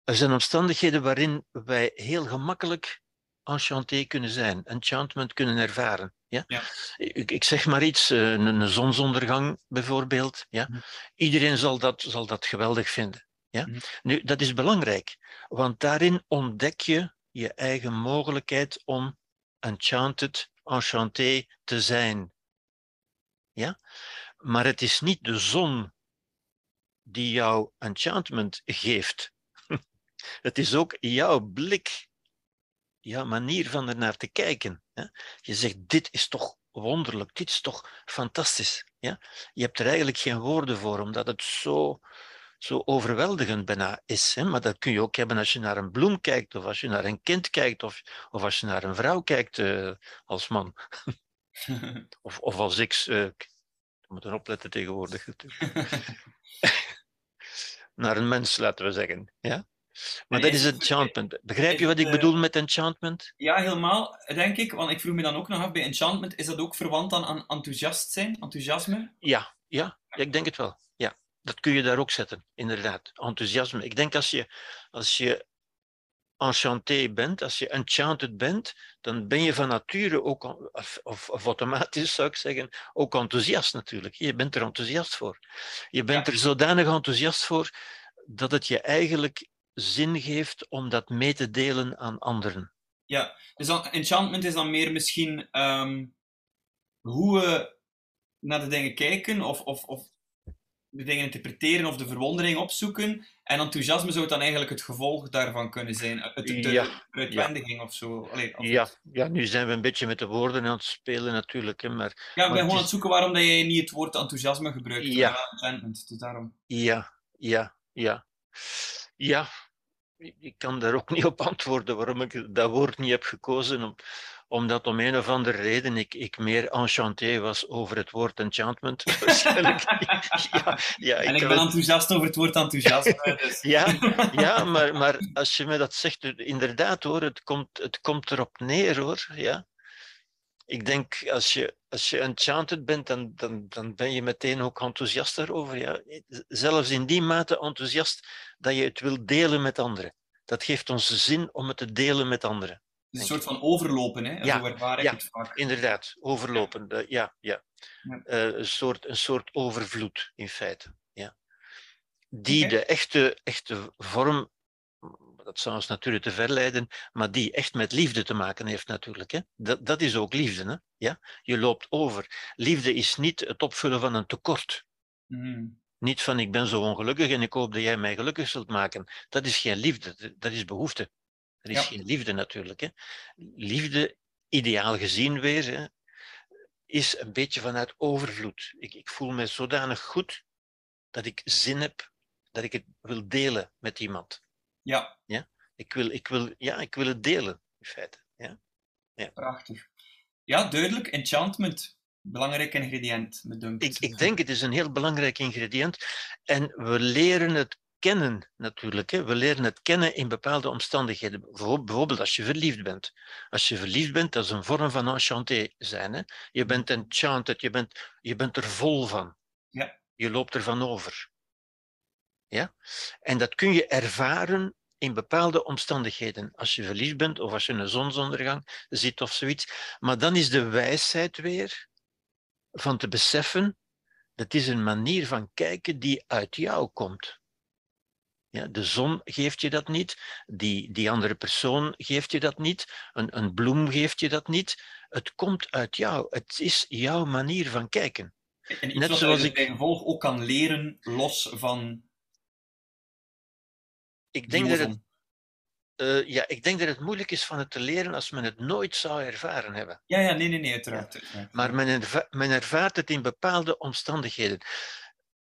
er zijn omstandigheden waarin wij heel gemakkelijk enchanté kunnen zijn, enchantment kunnen ervaren. Ja? ja. Ik, ik, zeg maar iets, een, een zonsondergang bijvoorbeeld. Ja? Hm. Iedereen zal dat, zal dat geweldig vinden. Ja? Mhm. Nu, dat is belangrijk, want daarin ontdek je je eigen mogelijkheid om enchanted, enchanté te zijn. Ja? Maar het is niet de zon die jou enchantment geeft. het is ook jouw blik, jouw manier van er naar te kijken. Je zegt, dit is toch wonderlijk, dit is toch fantastisch. Ja? Je hebt er eigenlijk geen woorden voor, omdat het zo zo overweldigend bijna is. Hè? Maar dat kun je ook hebben als je naar een bloem kijkt, of als je naar een kind kijkt, of, of als je naar een vrouw kijkt uh, als man. of, of als ik. Uh, ik moet er opletten tegenwoordig. naar een mens, laten we zeggen. Ja? Maar dat is enchantment. Begrijp je wat ik bedoel met enchantment? Ja, helemaal, denk ik. Want ik vroeg me dan ook nog af bij enchantment, is dat ook verwant aan, aan enthousiast zijn, enthousiasme? Ja, ja, ja, ik denk het wel. Ja dat kun je daar ook zetten, inderdaad. Enthousiasme. Ik denk als je, als je enchanté bent, als je enchanted bent, dan ben je van nature ook, of, of, automatisch zou ik zeggen, ook enthousiast natuurlijk. Je bent er enthousiast voor. Je bent er zodanig enthousiast voor dat het je eigenlijk zin geeft om dat mee te delen aan anderen. Ja, dus enchantment is dan meer misschien ehm, hoe we naar de dingen kijken, of, of, of de dingen interpreteren of de verwondering opzoeken. En enthousiasme zou dan eigenlijk het gevolg daarvan kunnen zijn. Het, de ja, uitwendiging ja. of zo. Allee, of ja, ja, nu zijn we een beetje met de woorden aan het spelen natuurlijk. Hè, maar, ja, ik ben gewoon aan het zoeken waarom dat jij niet het woord enthousiasme gebruikt. Ja. Dus daarom. Ja, ja, ja. Ja, ik kan daar ook niet op antwoorden waarom ik dat woord niet heb gekozen. Om, omdat om een of andere reden ik, ik meer enchanté was over het woord enchantment. Waarschijnlijk. ja, ja, en ik, ben enthousiast over het woord enthousiasme. Dus. ja, ja maar, maar als je me dat zegt, inderdaad hoor, het komt, het komt erop neer hoor. Ja. Ik denk, als je, als je enchanted bent, dan, dan, dan ben je meteen ook enthousiast daarover. Ja. Zelfs in die mate enthousiast dat je het wil delen met anderen. Dat geeft ons zin om het te delen met anderen een soort van overlopen, hè? Ja, Zo ja, het vaak. inderdaad. Overlopen, ja. ja, ja. Uh, een, soort, een soort overvloed, in feite. Ja. Die okay. de echte, echte vorm, dat zou ons natuurlijk te verleiden, maar die echt met liefde te maken heeft natuurlijk. Hè? Dat, dat is ook liefde. Hè? Ja? Je loopt over. Liefde is niet het opvullen van een tekort. Mm. Niet van ik ben zo ongelukkig en ik hoop dat jij mij gelukkig zult maken. Dat is geen liefde, dat is behoefte. Er is geen liefde natuurlijk. Hè. Liefde, ideaal gezien weer, hè, is een beetje vanuit overvloed. Ik, ik voel me zodanig goed dat ik zin heb dat ik het wil delen met iemand. Ja. ja? Ik, wil, ik, wil, ja, ik wil het delen, in feite. Ja? Ja. Prachtig. Ja, duidelijk. Enchantment. belangrijk ingrediënt, me Ik, ik denk het is een heel belangrijk ingrediënt. En we leren het kennen natuurlijk. Hè. We leren het kennen in bepaalde omstandigheden. Bijvoorbeeld als je verliefd bent. Als je verliefd bent, dat is een vorm van enchanté zijn. Hè. Je bent enchanted, je bent, je bent er vol van. Ja. Je loopt ervan over. Ja? En dat kun je ervaren in bepaalde omstandigheden. Als je verliefd bent of als je een zonsondergang ziet of zoiets. Maar dan is de wijsheid weer van te beseffen, dat is een manier van kijken die uit jou komt. Ja, de zon geeft je dat niet, die, die andere persoon geeft je dat niet, een, een bloem geeft je dat niet. Het komt uit jou. Het is jouw manier van kijken. En Net zoals ik bij gevolg ook kan leren los van. Ik denk dat het, uh, ja, ik denk dat het moeilijk is van het te leren als men het nooit zou ervaren hebben. Ja, ja nee, nee, nee, uiteraard. Maar men, men ervaart het in bepaalde omstandigheden.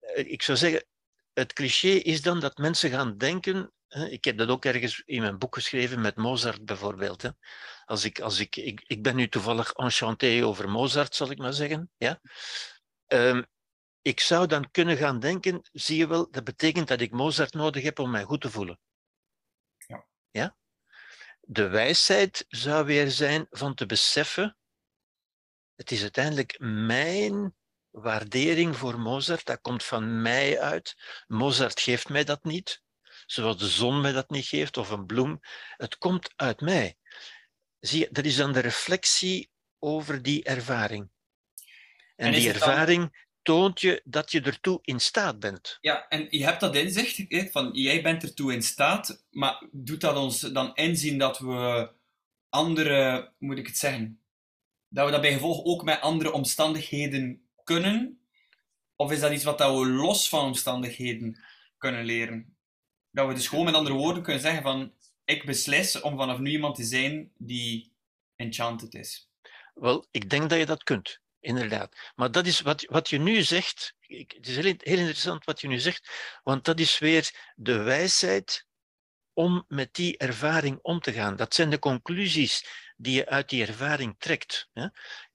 Uh, ik zou zeggen, het cliché is dan dat mensen gaan denken. Ik heb dat ook ergens in mijn boek geschreven met Mozart bijvoorbeeld. Als ik, als ik, ik, ik ben nu toevallig enchanté over Mozart, zal ik maar zeggen. Ja? Um, ik zou dan kunnen gaan denken, zie je wel, dat betekent dat ik Mozart nodig heb om mij goed te voelen. Ja. ja? De wijsheid zou weer zijn van te beseffen, het is uiteindelijk mijn waardering voor Mozart, dat komt van mij uit. Mozart geeft mij dat niet, zoals de zon mij dat niet geeft of een bloem. Het komt uit mij. Zie je, dat is dan de reflectie over die ervaring. En, die ervaring toont je dat je ertoe in staat bent. Ja, en je hebt dat inzicht, van jij bent ertoe in staat, maar doet dat ons dan inzien dat we andere, moet ik het zeggen, dat we dat bij gevolg ook met andere omstandigheden kunnen? Of is dat iets wat we los van omstandigheden kunnen leren? Dat we dus gewoon met andere woorden kunnen zeggen van ik beslis om vanaf nu iemand te zijn die enchanted is. Wel, ik denk dat je dat kunt, inderdaad. Maar dat is wat, wat je nu zegt. Het is heel, heel interessant wat je nu zegt, want dat is weer de wijsheid om met die ervaring om te gaan. Dat zijn de conclusies die je uit die ervaring trekt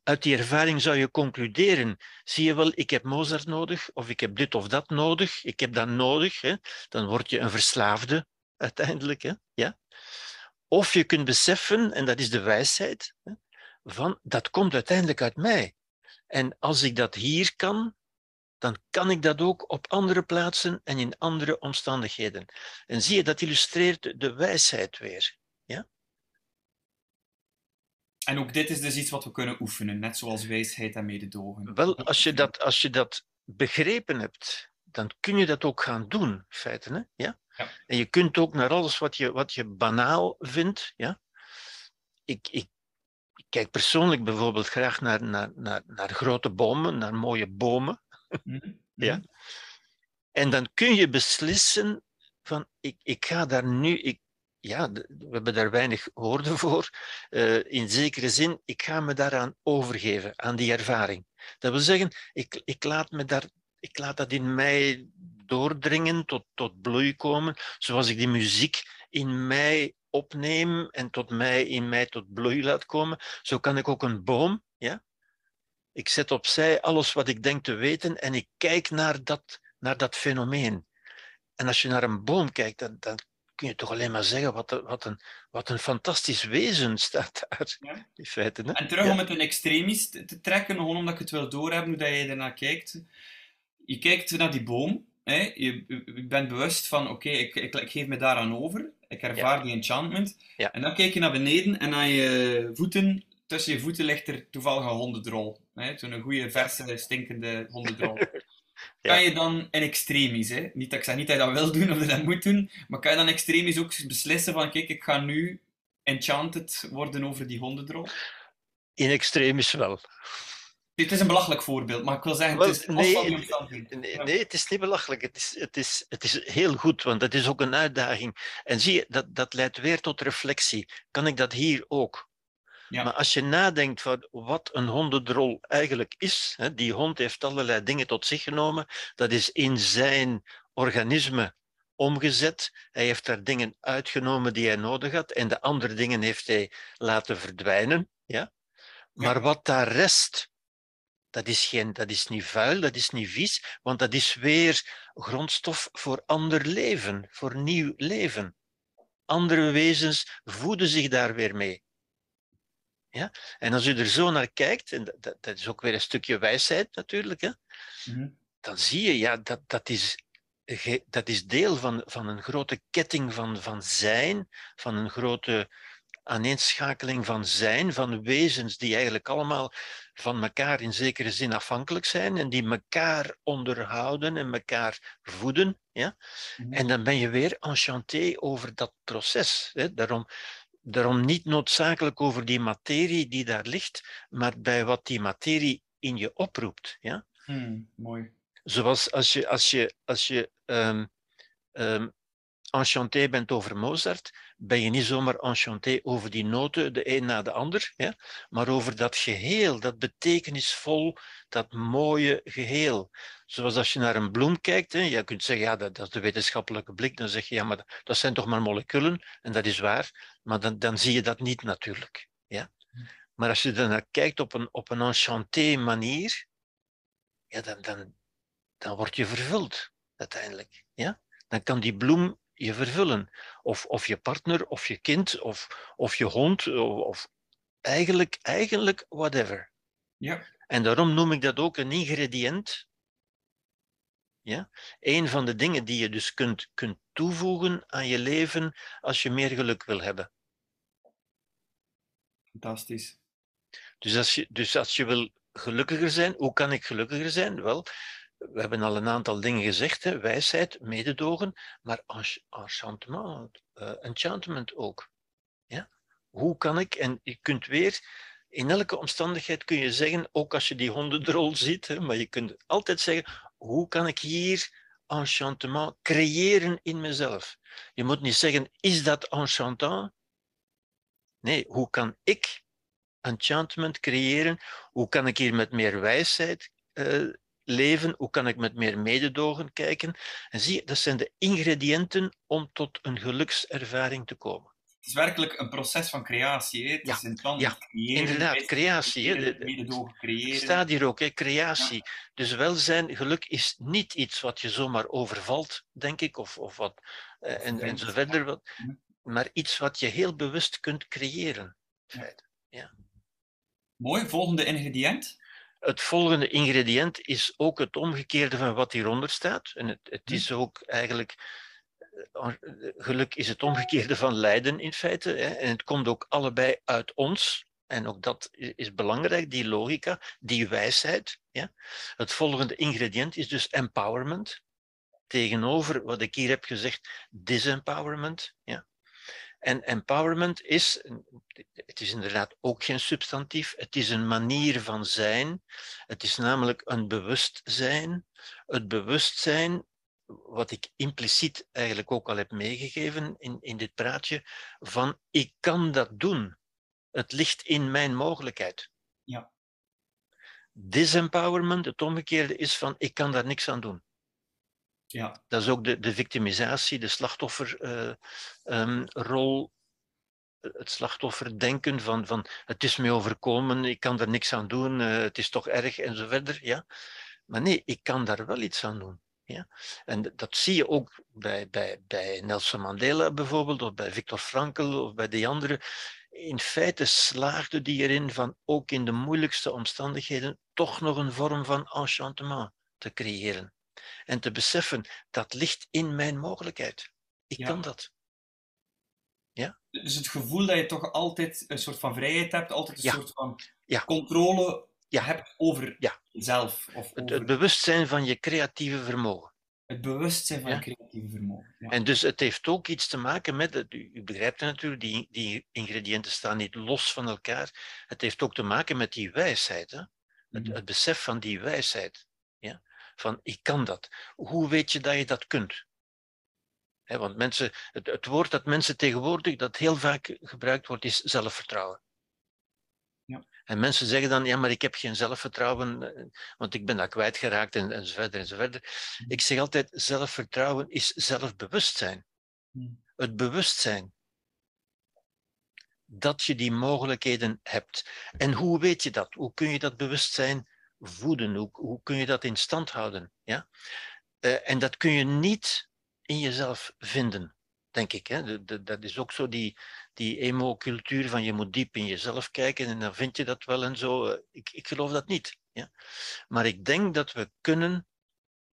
uit die ervaring zou je concluderen, zie je wel, ik heb Mozart nodig, of ik heb dit of dat nodig, ik heb dat nodig, hè? dan word je een verslaafde uiteindelijk. Hè? Ja? Of je kunt beseffen, en dat is de wijsheid, hè, van dat komt uiteindelijk uit mij. En als ik dat hier kan, dan kan ik dat ook op andere plaatsen en in andere omstandigheden. En zie je, dat illustreert de wijsheid weer. En ook dit is dus iets wat we kunnen oefenen, net zoals wijsheid en mededogen. Wel, als je dat, als je dat begrepen hebt, dan kun je dat ook gaan doen, in feite. Hè? Ja? ja? En je kunt ook naar alles wat je, wat je banaal vindt. Ja? Ik, ik, ik kijk persoonlijk bijvoorbeeld graag naar, naar, naar, naar grote bomen, naar mooie bomen. Mhm. ja? Mhm. En dan kun je beslissen van ik, ik ga daar nu, ik, ja, we hebben daar weinig woorden voor. Uh, in zekere zin, ik ga me daaraan overgeven, aan die ervaring. Dat wil zeggen, ik, ik, laat, me daar, ik laat dat in mij doordringen, tot, tot bloei komen, zoals ik die muziek in mij opneem en tot mij, in mij tot bloei laat komen. Zo kan ik ook een boom, ja? ik zet opzij alles wat ik denk te weten en ik kijk naar dat, naar dat fenomeen. En als je naar een boom kijkt, dan, dan kun je toch alleen maar zeggen, wat, een, wat, een, wat een fantastisch wezen staat daar. Ja. In feite, hè? En terug om het een extremis te trekken, gewoon omdat ik het wil doorhebben hoe dat je ernaar kijkt. Je kijkt naar die boom, hè? Je, je bent bewust van, oké, ik, ik, ik, geef me daaraan over, ik ervaar die enchantment. En dan kijk je naar beneden en aan je voeten, tussen je voeten ligt er toevallig een hondendrol. Zo'n goede, verse, stinkende hondendrol. Kan je dan in extremis, hè? Niet dat ik zeg niet dat je dat wil doen of dat moet doen, maar kan je dan extremis ook beslissen van, kijk, ik ga nu enchanted worden over die hondendrol? In extremis wel. Het is een belachelijk voorbeeld, maar ik wil zeggen, het is nee, nee, nee, het is niet belachelijk. Het is, het, is, het is heel goed, want het is ook een uitdaging. En zie je, dat, dat leidt weer tot reflectie. Kan ik dat hier ook? Ja. Maar als je nadenkt van wat een hondendrol eigenlijk is, hè, die hond heeft allerlei dingen tot zich genomen, dat is in zijn organisme omgezet. Hij heeft daar dingen uitgenomen die hij nodig had en de andere dingen heeft hij laten verdwijnen. Ja? Maar wat daar rest, Dat is, geen, dat is niet vuil, dat is niet vies, want dat is weer grondstof voor ander leven, voor nieuw leven. Andere wezens voeden zich daar weer mee. Ja? En als u er zo naar kijkt, en dat, dat is ook weer een stukje wijsheid natuurlijk, hè? Mhm. dan zie je, ja, dat, dat, is, dat is deel van, van een grote ketting van, van zijn, van een grote aaneenschakeling van zijn, van wezens die eigenlijk allemaal van elkaar in zekere zin afhankelijk zijn en die elkaar onderhouden en elkaar voeden. Ja? Mhm. En dan ben je weer enchanté over dat proces. Hè? Daarom, daarom niet noodzakelijk over die materie die daar ligt, maar bij wat die materie in je oproept. Ja? Hmm, mooi. Zoals als je, als je, als je um, um, enchanté bent over Mozart, ben je niet zomaar enchanté over die noten, de een na de ander, maar over dat geheel, dat betekenisvol, dat mooie geheel. Zoals als je naar een bloem kijkt, hè, je kunt zeggen, ja, dat, dat, is de wetenschappelijke blik, dan zeg je, ja, maar dat zijn toch maar moleculen, en dat is waar, maar dan, dan zie je dat niet natuurlijk. Ja? Maar als je er naar kijkt op een, op een enchanté manier, ja, dan, dan, dan word je vervuld uiteindelijk. Ja? Dan kan die bloem je vervullen. Of, of je partner, of je kind, of, of je hond, of, of eigenlijk, eigenlijk whatever. Ja. En daarom noem ik dat ook een ingrediënt. Ja? Een van de dingen die je dus kunt, kunt toevoegen aan je leven als je meer geluk wil hebben. Fantastisch. Dus als je, dus als je wil gelukkiger zijn, hoe kan ik gelukkiger zijn? Wel, we hebben al een aantal dingen gezegd, hè, wijsheid, mededogen, maar enchantement, uh, enchantment ook. Ja? Hoe kan ik, en je kunt weer, in elke omstandigheid kun je zeggen, ook als je die hondendrol ziet, hè, maar je kunt altijd zeggen, hoe kan ik hier enchantement creëren in mezelf? Je moet niet zeggen, is dat enchantant? Nee, hoe kan ik enchantment creëren? Hoe kan ik hier met meer wijsheid uh, leven? Hoe kan ik met meer mededogen kijken? En zie dat zijn de ingrediënten om tot een gelukservaring te komen. Het is werkelijk een proces van creatie. Hè? Het ja, is een plan ja, creëren, inderdaad, creatie. Mededogen creëren. Het staat hier ook, hè, creatie. Dus welzijn, geluk is niet iets wat je zomaar overvalt, denk ik, of, of wat, eh, en, en zo verder. Wat, mhm. maar iets wat je heel bewust kunt creëren. Ja. Mooi, volgende ingrediënt? Het volgende ingrediënt is ook het omgekeerde van wat hieronder staat. En het, het is ook eigenlijk, eh, geluk is het omgekeerde van lijden in feite. Hè. En het komt ook allebei uit ons. En ook dat is belangrijk, die logica, die wijsheid. Ja. Het volgende ingrediënt is dus empowerment. Tegenover wat ik hier heb gezegd, disempowerment. Ja. En empowerment is, het is inderdaad ook geen substantief, het is een manier van zijn. Het is namelijk een bewustzijn. Het bewustzijn, wat ik impliciet eigenlijk ook al heb meegegeven in, in dit praatje, van ik kan dat doen. Het ligt in mijn mogelijkheid. Ja. Disempowerment, het omgekeerde, is van ik kan daar niks aan doen. Ja. Dat is ook de, de victimisatie, de slachtofferrol, uh, um, het slachtofferdenken van, van het is me overkomen, ik kan er niks aan doen, uh, het is toch erg en zo verder. Ja? Maar nee, ik kan daar wel iets aan doen. Ja? En dat zie je ook bij, bij, bij Nelson Mandela bijvoorbeeld, of bij Viktor Frankl, of bij die anderen. In feite slaagde die erin van ook in de moeilijkste omstandigheden toch nog een vorm van enchantement te creëren. En te beseffen, dat ligt in mijn mogelijkheid. Ik kan dat. Ja? Dus het gevoel dat je toch altijd een soort van vrijheid hebt, altijd een soort van controle hebt over jezelf. Of het, het, bewustzijn van je creatieve vermogen. Het bewustzijn van je creatieve vermogen. En dus het heeft ook iets te maken met, u, begrijpt het natuurlijk, die, die ingrediënten staan niet los van elkaar. Het heeft ook te maken met die wijsheid. Hè? Het, mhm. het besef van die wijsheid. Van ik kan dat. Hoe weet je dat je dat kunt? want mensen, het, het, woord dat mensen tegenwoordig, dat heel vaak gebruikt wordt, is zelfvertrouwen. Ja. En mensen zeggen dan, ja, maar ik heb geen zelfvertrouwen, eh, want ik ben dat kwijtgeraakt en, en zo verder en zo verder. Hm. Ik zeg altijd, zelfvertrouwen is zelfbewustzijn. Hm. Het bewustzijn dat je die mogelijkheden hebt. En hoe weet je dat? Hoe kun je dat bewustzijn voeden? Hoe, hoe kun je dat in stand houden? Ja? Uh, en dat kun je niet in jezelf vinden, denk ik. Hè? Dat is ook zo die, die emo-cultuur van je moet diep in jezelf kijken en dan vind je dat wel en zo. Uh, ik, ik geloof dat niet. Ja? Maar ik denk dat we kunnen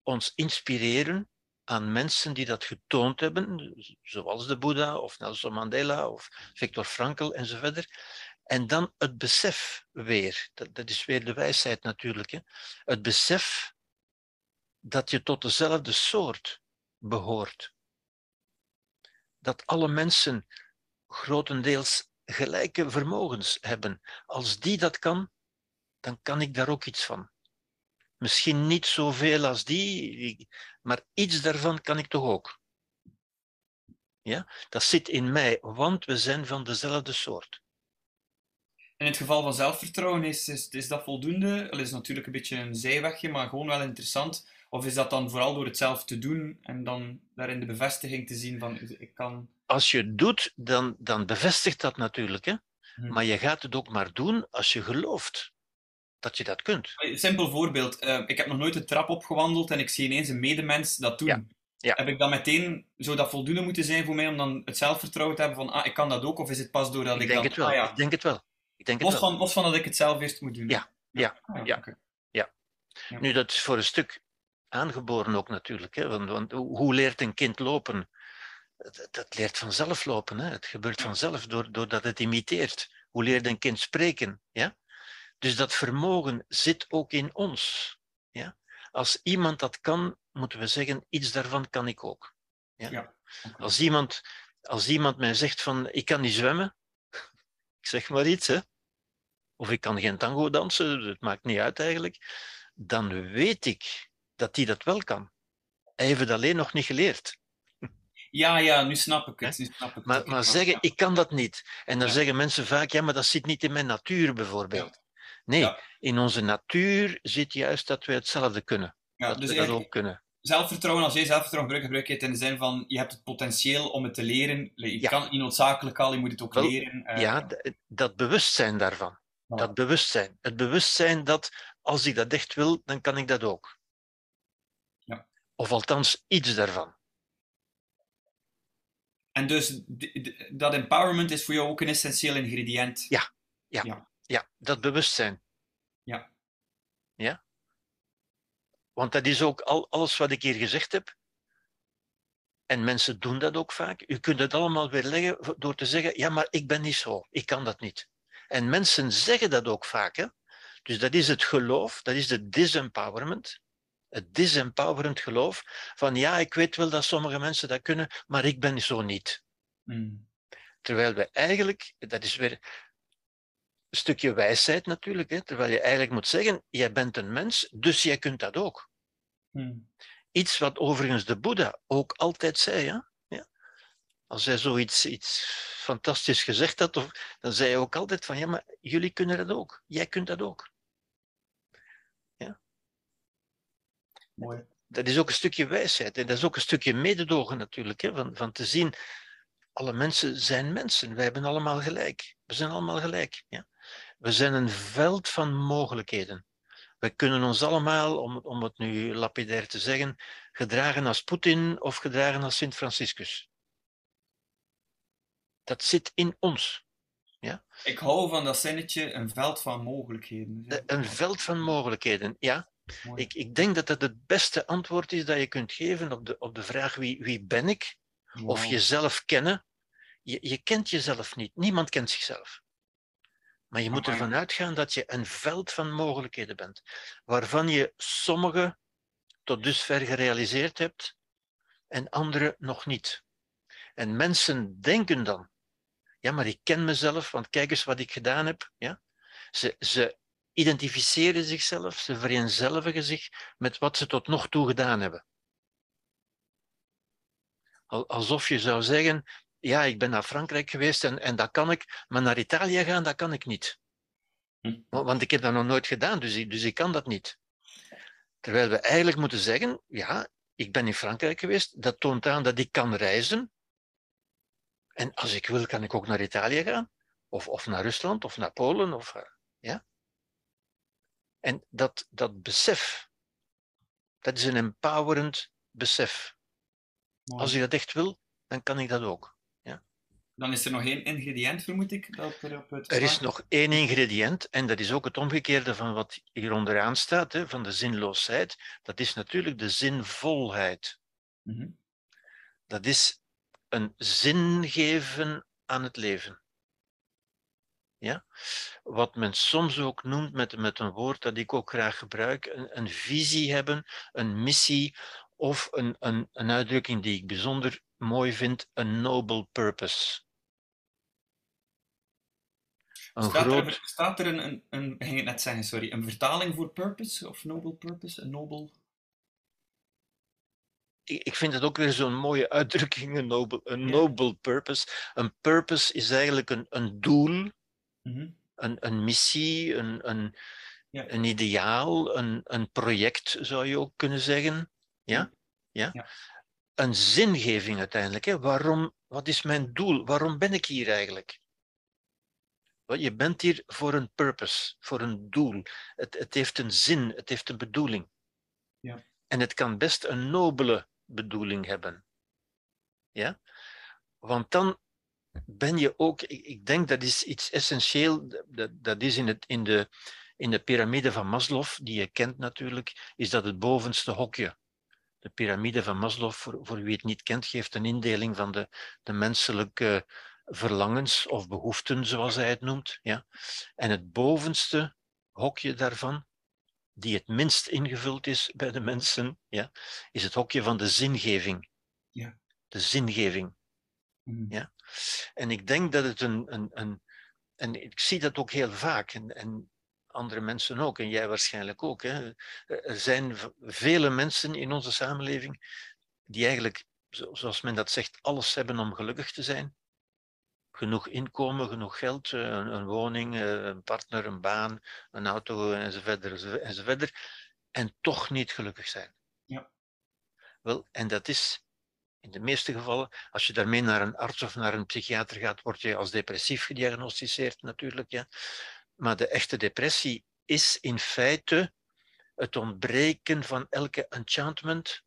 ons inspireren aan mensen die dat getoond hebben, zoals de Boeddha of Nelson Mandela of Viktor Frankl enzovoort. En dan het besef weer, dat, dat is weer de wijsheid natuurlijk, hè? het besef dat je tot dezelfde soort behoort. Dat alle mensen grotendeels gelijke vermogens hebben. Als die dat kan, dan kan ik daar ook iets van. Misschien niet zoveel als die, maar iets daarvan kan ik toch ook. Ja? Dat zit in mij, want we zijn van dezelfde soort. In het geval van zelfvertrouwen, is, is, is dat voldoende? Dat is natuurlijk een beetje een zijwegje, maar gewoon wel interessant. Of is dat dan vooral door het zelf te doen en dan daarin de bevestiging te zien van ik kan... Als je het doet, dan, dan bevestigt dat natuurlijk. Hè? Hm. Maar je gaat het ook maar doen als je gelooft dat je dat kunt. Een simpel voorbeeld. Uh, ik heb nog nooit de trap opgewandeld en ik zie ineens een medemens dat doen. Ja. Ja. Heb ik dan meteen, zou dat voldoende moeten zijn voor mij om dan het zelfvertrouwen te hebben van, ah, ik kan dat ook? Of is het pas doordat ik, ik denk dan... Het wel. Ah, ja. Ik denk het wel. Ik denk los. Van, los van dat ik het zelf eerst moet doen. Ja, ja, ja. ja. Okay. ja. Nu, dat is voor een stuk aangeboren ook natuurlijk. Hè? Want, want hoe leert een kind lopen? Dat, dat leert vanzelf lopen. Hè? Het gebeurt vanzelf doordat het imiteert. Hoe leert een kind spreken? Ja? Dus dat vermogen zit ook in ons. Ja? Als iemand dat kan, moeten we zeggen, iets daarvan kan ik ook. Ja? ja als, iemand, als iemand mij zegt van, ik kan niet zwemmen, ik zeg maar iets, hè? of ik kan geen tango dansen, het maakt niet uit eigenlijk, dan weet ik dat hij dat wel kan. Hij heeft het alleen nog niet geleerd. Ja, ja, nu snap ik het. Nu snap ik maar, het. maar zeggen, ik kan dat niet. En dan ja. zeggen mensen vaak, ja, maar dat zit niet in mijn natuur bijvoorbeeld. Nee, ja. in onze natuur zit juist dat we hetzelfde kunnen. Ja, dat dus we dat ook kunnen. Zelfvertrouwen, als jij zelfvertrouwen gebruikt, gebruik je het in de zin van je hebt het potentieel om het te leren. Je ja. kan het niet noodzakelijk al, je moet het ook Wel, leren. Uh, ja, dat bewustzijn daarvan. Dat bewustzijn. Het bewustzijn dat als ik dat echt wil, dan kan ik dat ook. Ja. Of althans iets daarvan. En dus dat empowerment is voor jou ook een essentieel ingrediënt. Ja, ja. ja. Ja, dat bewustzijn. Ja. Ja? Want dat is ook al, alles wat ik hier gezegd heb. En mensen doen dat ook vaak. U kunt het allemaal weer leggen door te zeggen: ja, maar ik ben niet zo, ik kan dat niet. En mensen zeggen dat ook vaak. Hè? Dus dat is het geloof, dat is de disempowerment. Het disempowerend geloof van ja, ik weet wel dat sommige mensen dat kunnen, maar ik ben zo niet. Mm. Terwijl we eigenlijk, dat is weer stukje wijsheid natuurlijk, hè, terwijl je eigenlijk moet zeggen, jij bent een mens, dus jij kunt dat ook. Hmm. Iets wat overigens de Boeddha ook altijd zei. Hè? Ja? Als hij zoiets iets fantastisch gezegd had, of, dan zei hij ook altijd van, ja, maar jullie kunnen dat ook. Jij kunt dat ook. Ja? Mooi. Dat is ook een stukje wijsheid. En dat is ook een stukje mededogen natuurlijk, hè, van, van te zien, alle mensen zijn mensen. Wij hebben allemaal gelijk. We zijn allemaal gelijk. Ja? We zijn een veld van mogelijkheden. We kunnen ons allemaal, om, om het nu lapidair te zeggen, gedragen als Poetin of gedragen als Sint Franciscus. Dat zit in ons. Ja? Ik hou van dat zinnetje, een veld van mogelijkheden. Een veld van mogelijkheden, ja. Ik, ik denk dat dat het beste antwoord is dat je kunt geven op de, op de vraag wie, wie ben ik? Wow. Of jezelf kennen. Je, je kent jezelf niet. Niemand kent zichzelf. Maar je moet ervan uitgaan dat je een veld van mogelijkheden bent, waarvan je sommige tot dusver gerealiseerd hebt en andere nog niet. En mensen denken dan, ja, maar ik ken mezelf, want kijk eens wat ik gedaan heb. Ja? Ze, ze identificeren zichzelf, ze vereenzelvigen zich met wat ze tot nog toe gedaan hebben. Alsof je zou zeggen, ja, ik ben naar Frankrijk geweest en, en dat kan ik, maar naar Italië gaan, dat kan ik niet. Hm. Want ik heb dat nog nooit gedaan, dus ik, dus ik kan dat niet. Terwijl we eigenlijk moeten zeggen, ja, ik ben in Frankrijk geweest, dat toont aan dat ik kan reizen. En als ik wil, kan ik ook naar Italië gaan, of, of naar Rusland, of naar Polen, of, ja. En dat, dat besef, dat is een empowerend besef. Als je dat echt wil, dan kan ik dat ook. Dan is er nog één ingrediënt, vermoed ik, dat er op het... Er is nog één ingrediënt, en dat is ook het omgekeerde van wat hier onderaan staat, hè, van de zinloosheid. Dat is natuurlijk de zinvolheid. Mhm. Dat is een zin geven aan het leven. Ja? Wat men soms ook noemt met, met een woord dat ik ook graag gebruik, een, een visie hebben, een missie of een, een, een uitdrukking die ik bijzonder mooi vind, een noble purpose. Een staat, groot... er, staat er een, een, een, ging het net zeggen, sorry, een vertaling voor purpose of noble purpose? Een noble ik vind het ook weer zo'n mooie uitdrukking, een noble, een noble purpose. Een purpose is eigenlijk een, een doel, mhm. een, een missie, een, een, ja. een ideaal, een, een project zou je ook kunnen zeggen. Ja? Ja? ja? Een zingeving uiteindelijk. Hè? Waarom, wat is mijn doel? Waarom ben ik hier eigenlijk? Je bent hier voor een purpose, voor een doel. Het, het heeft een zin, het heeft een bedoeling. Ja. En het kan best een nobele bedoeling hebben. Ja? Want dan ben je ook, ik, ik denk dat is iets essentieel, dat, dat is in, het, in, de, in de piramide van Maslow, die je kent natuurlijk, is dat het bovenste hokje. De piramide van Maslow, voor, voor wie het niet kent, geeft een indeling van de, de menselijke verlangens of behoeften, zoals hij het noemt. Ja? En het bovenste hokje daarvan, die het minst ingevuld is bij de mensen, ja, is het hokje van de zingeving. Ja. De zingeving. Mm. Ja. En ik denk dat het een, een, een. En ik zie dat ook heel vaak, en, en andere mensen ook, en jij waarschijnlijk ook. Hè. Er zijn vele mensen in onze samenleving die eigenlijk, zoals men dat zegt, alles hebben om gelukkig te zijn genoeg inkomen, genoeg geld, eh, een, een woning, eh, een partner, een baan, een auto enzovoort, enzovoort, en toch niet gelukkig zijn. Ja. Wel, en dat is in de meeste gevallen, als je daarmee naar een arts of naar een psychiater gaat, word je als depressief gediagnosticeerd natuurlijk. Ja. Maar de echte depressie is in feite het ontbreken van elke enchantment.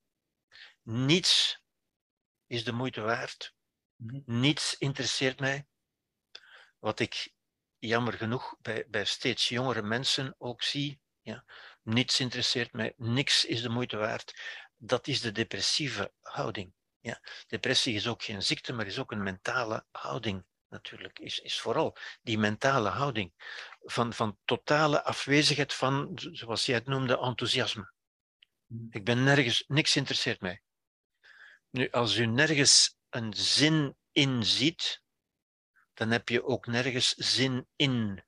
Niets is de moeite waard. Mhm. Niets interesseert mij. Wat ik jammer genoeg bij, bij steeds jongere mensen ook zie. Ja, niets interesseert mij, niks is de moeite waard. Dat is de depressieve houding. Ja, depressie is ook geen ziekte, maar is ook een mentale houding natuurlijk. Is, is vooral die mentale houding van, van totale afwezigheid van, zoals jij het noemde, enthousiasme. Mhm. Ik ben nergens, niks interesseert mij. Nu, als u nergens een zin in ziet, dan heb je ook nergens zin in.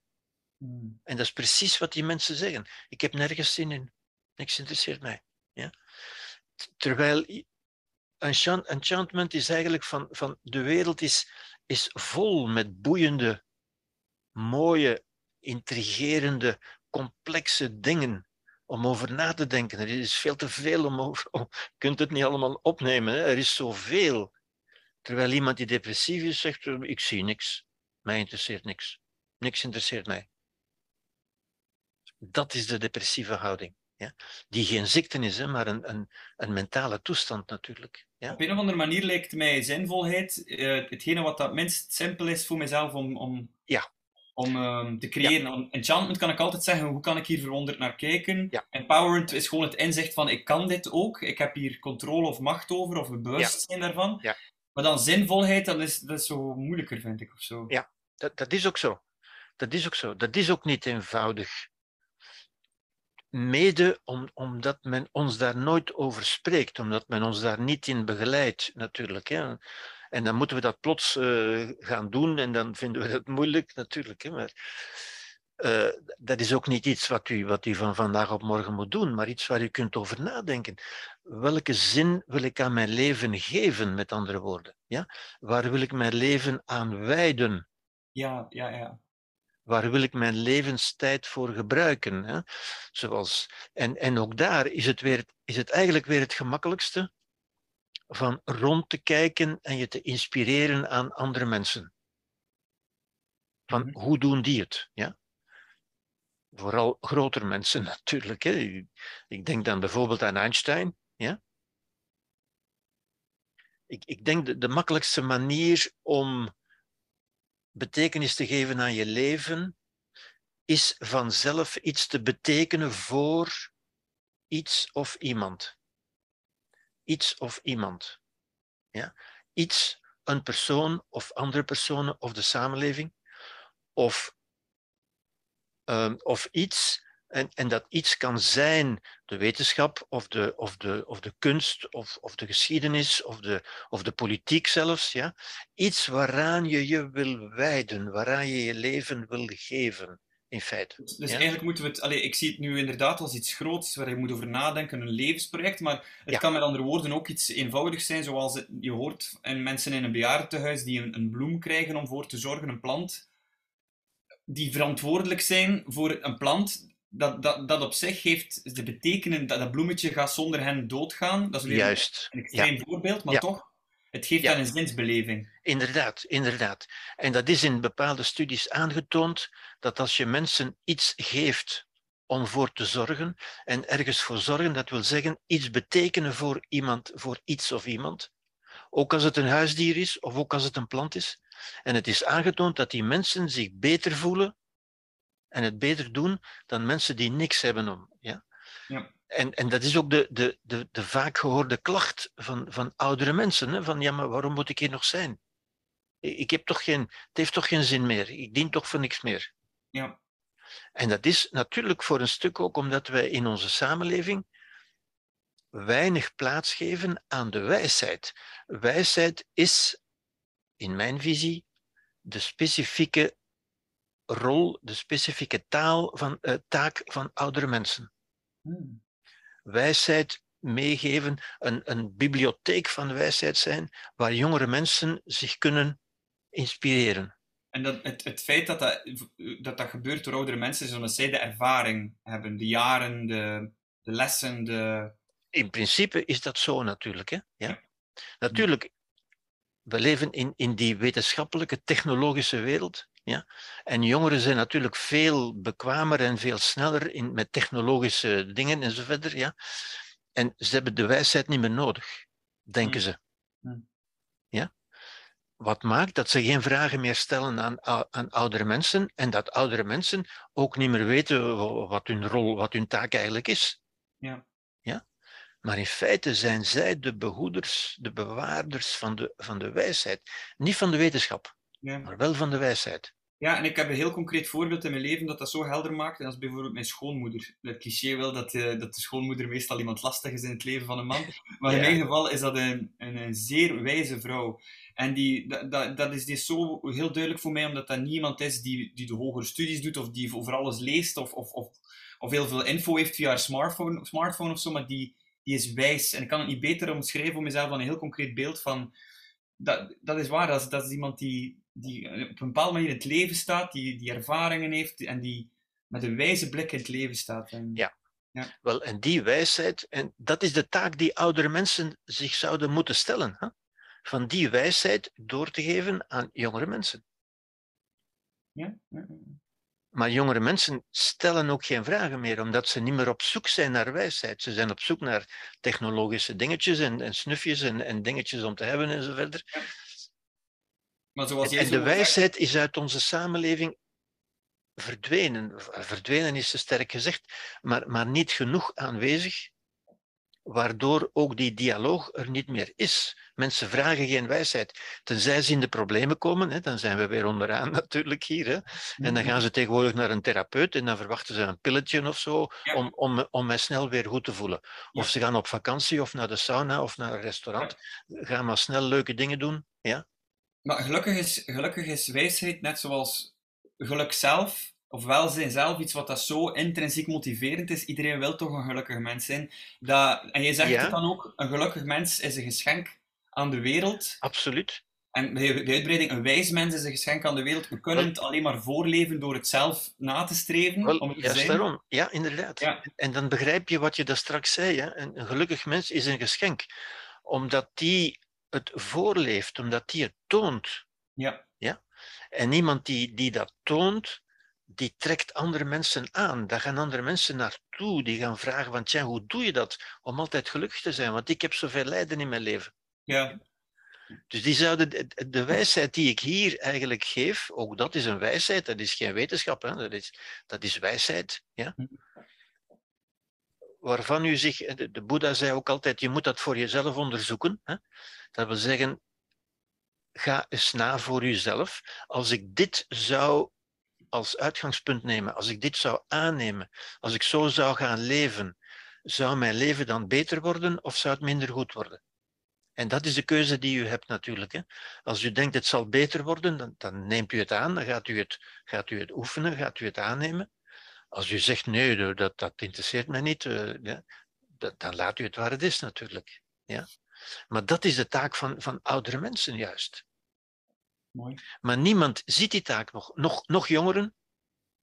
Hmm. En dat is precies wat die mensen zeggen. Ik heb nergens zin in. Niks interesseert mij. Ja? Terwijl enchantment is eigenlijk van, van de wereld is, is vol met boeiende, mooie, intrigerende, complexe dingen om over na te denken. Er is veel te veel om over. je kunt het niet allemaal opnemen. Er is zoveel. Terwijl iemand die depressief is zegt, ik zie niks, mij interesseert niks. Niks interesseert mij. Dat is de depressieve houding. Ja? Die geen ziekte is, hè, maar een, een, een mentale toestand natuurlijk. Ja? Op een of andere manier lijkt mij zinvolheid uh, hetgene wat dat minst simpel is voor mezelf om, om, ja. om uh, te creëren. Ja. Enchantment kan ik altijd zeggen, hoe kan ik hier verwonderd naar kijken? Ja. Empowerment is gewoon het inzicht van, ik kan dit ook, ik heb hier controle of macht over, of bewustzijn daarvan. Maar dan zinvolheid, dat is, dat is zo moeilijker, vind ik, of zo. Ja, dat, dat is ook zo. Dat is ook zo. Dat is ook niet eenvoudig. Mede om, omdat men ons daar nooit over spreekt, omdat men ons daar niet in begeleidt, natuurlijk. Hè. En dan moeten we dat plots uh, gaan doen en dan vinden we dat moeilijk, natuurlijk. Hè. Maar uh, dat is ook niet iets wat u, wat u van vandaag op morgen moet doen, maar iets waar u kunt over nadenken. Welke zin wil ik aan mijn leven geven, met andere woorden? Ja? Waar wil ik mijn leven aan wijden? Ja, ja, ja. Waar wil ik mijn levenstijd voor gebruiken? Hè? Zoals, en, en ook daar is het, weer, is het eigenlijk weer het gemakkelijkste van rond te kijken en je te inspireren aan andere mensen. Van mhm. hoe doen die het? Ja? vooral grotere mensen natuurlijk. Hè. Ik denk dan bijvoorbeeld aan Einstein. Ja? Ik, ik denk de, de makkelijkste manier om betekenis te geven aan je leven is vanzelf iets te betekenen voor iets of iemand. Iets of iemand. Ja? Iets, een persoon of andere personen of de samenleving of, um, of iets. En, en dat iets kan zijn de wetenschap of de, of de, of de kunst of, of de geschiedenis of de, of de politiek zelfs. Ja? Iets waaraan je je wil wijden, waaraan je je leven wil geven in feite. Dus, dus eigenlijk moeten we het, allez, ik zie het nu inderdaad als iets groots waar je moet over nadenken, een levensproject, maar het kan met andere woorden ook iets eenvoudigs zijn, zoals je hoort en mensen in een bejaardentehuis die een, een bloem krijgen om voor te zorgen, een plant, die verantwoordelijk zijn voor een plant, dat, dat, dat op zich heeft de betekenen dat dat bloemetje gaat zonder hen doodgaan. Dat is weer Juist. een extreem voorbeeld, maar toch het geeft ja. dan een zinsbeleving. Inderdaad, inderdaad. En dat is in bepaalde studies aangetoond dat als je mensen iets geeft om voor te zorgen en ergens voor zorgen, dat wil zeggen iets betekenen voor iemand, voor iets of iemand, ook als het een huisdier is of ook als het een plant is. En het is aangetoond dat die mensen zich beter voelen en het beter doen dan mensen die niks hebben om. Ja? ja. En, en dat is ook de, de, de, de vaak gehoorde klacht van, van oudere mensen. Hè? Van ja, maar waarom moet ik hier nog zijn? Ik heb toch geen, het heeft toch geen zin meer. Ik dien toch voor niks meer. Ja. En dat is natuurlijk voor een stuk ook omdat wij in onze samenleving weinig plaats geven aan de wijsheid. Wijsheid is, in mijn visie, de specifieke rol, de specifieke taal van, uh, taak van oudere mensen. Hmm wijsheid meegeven, een, een bibliotheek van wijsheid zijn, waar jongere mensen zich kunnen inspireren. En dat, het, het feit dat dat, dat dat gebeurt door oudere mensen, is omdat zij de ervaring hebben, de jaren, de, de lessen, de... In principe is dat zo natuurlijk. Hè? Ja? Natuurlijk, we leven in, in die wetenschappelijke, technologische wereld. Ja? En jongeren zijn natuurlijk veel bekwamer en veel sneller in, met technologische dingen en zo verder. Ja? En ze hebben de wijsheid niet meer nodig, denken Mm. ze. Mm. Ja? Wat maakt dat ze geen vragen meer stellen aan, aan oudere mensen en dat oudere mensen ook niet meer weten wa- wat hun rol, wat hun taak eigenlijk is. Ja. Maar in feite zijn zij de behoeders, de bewaarders van de, van de wijsheid. Niet van de wetenschap, Ja. maar wel van de wijsheid. Ja, en ik heb een heel concreet voorbeeld in mijn leven dat dat zo helder maakt. En dat is bijvoorbeeld mijn schoonmoeder. Het cliché wil dat, eh, dat de schoonmoeder meestal iemand lastig is in het leven van een man. Maar in mijn geval is dat een, een, een zeer wijze vrouw. En die, dat, dat, dat is die zo heel duidelijk voor mij, omdat dat niemand is die, die de hogere studies doet of die over alles leest of, of, of, of heel veel info heeft via haar smartphone, smartphone of zo. Maar die, die is wijs. En ik kan het niet beter omschrijven voor mezelf dan een heel concreet beeld van. Dat, dat is waar, dat is, dat is iemand die, die op een bepaalde manier in het leven staat, die, die ervaringen heeft en die met een wijze blik in het leven staat. En, Ja. Wel, en die wijsheid, en dat is de taak die oudere mensen zich zouden moeten stellen. Hè? Van die wijsheid door te geven aan jongere mensen. Ja? Ja, ja. Maar jongere mensen stellen ook geen vragen meer, omdat ze niet meer op zoek zijn naar wijsheid. Ze zijn op zoek naar technologische dingetjes en, en snufjes en, en dingetjes om te hebben en zo verder. Maar zoals En, de wijsheid is uit onze samenleving verdwenen. Verdwenen is te sterk gezegd, maar, maar niet genoeg aanwezig, waardoor ook die dialoog er niet meer is. Mensen vragen geen wijsheid. Tenzij ze in de problemen komen, hè, dan zijn we weer onderaan natuurlijk hier. Hè. En dan gaan ze tegenwoordig naar een therapeut en dan verwachten ze een pilletje of zo Ja. om, om, om mij snel weer goed te voelen. Ja. Of ze gaan op vakantie of naar de sauna of naar een restaurant. Gaan maar snel leuke dingen doen. Ja? Maar gelukkig is, gelukkig is wijsheid net zoals geluk zelf, of welzijn zelf, iets wat dat zo intrinsiek motiverend is. Iedereen wil toch een gelukkig mens zijn. Dat, en je zegt Ja. het dan ook, een gelukkig mens is een geschenk aan de wereld. Absoluut. En de, uitbreiding, een wijs mens is een geschenk aan de wereld. We kunnen het alleen maar voorleven door het zelf na te streven. Wel, om het juist daarom. Ja, inderdaad. Ja. En dan begrijp je wat je daar straks zei. Hè? Een, een gelukkig mens is een geschenk. Omdat die het voorleeft, omdat die het toont. Ja. En iemand die, die dat toont, die trekt andere mensen aan. Daar gaan andere mensen naartoe. Die gaan vragen van, tja, hoe doe je dat om altijd gelukkig te zijn? Want ik heb zoveel lijden in mijn leven. Ja. Dus die zouden de, de wijsheid die ik hier eigenlijk geef, ook dat is een wijsheid, dat is geen wetenschap, hè? Dat, is, dat is wijsheid. Ja? Waarvan u zich, de, de Boeddha zei ook altijd, je moet dat voor jezelf onderzoeken. Hè? Dat wil zeggen, ga eens na voor jezelf. Als ik dit zou als uitgangspunt nemen, als ik dit zou aannemen, als ik zo zou gaan leven, zou mijn leven dan beter worden of zou het minder goed worden? En dat is de keuze die u hebt natuurlijk. Hè. Als u denkt het zal beter worden, dan, dan, neemt u het aan, dan gaat u het, gaat u het oefenen, gaat u het aannemen. Als u zegt nee, dat, dat interesseert mij niet, uh, ja, dat, dan laat u het waar het is natuurlijk. Ja? Maar dat is de taak van, van oudere mensen juist. Mooi. Maar niemand ziet die taak nog. Nog, nog jongeren,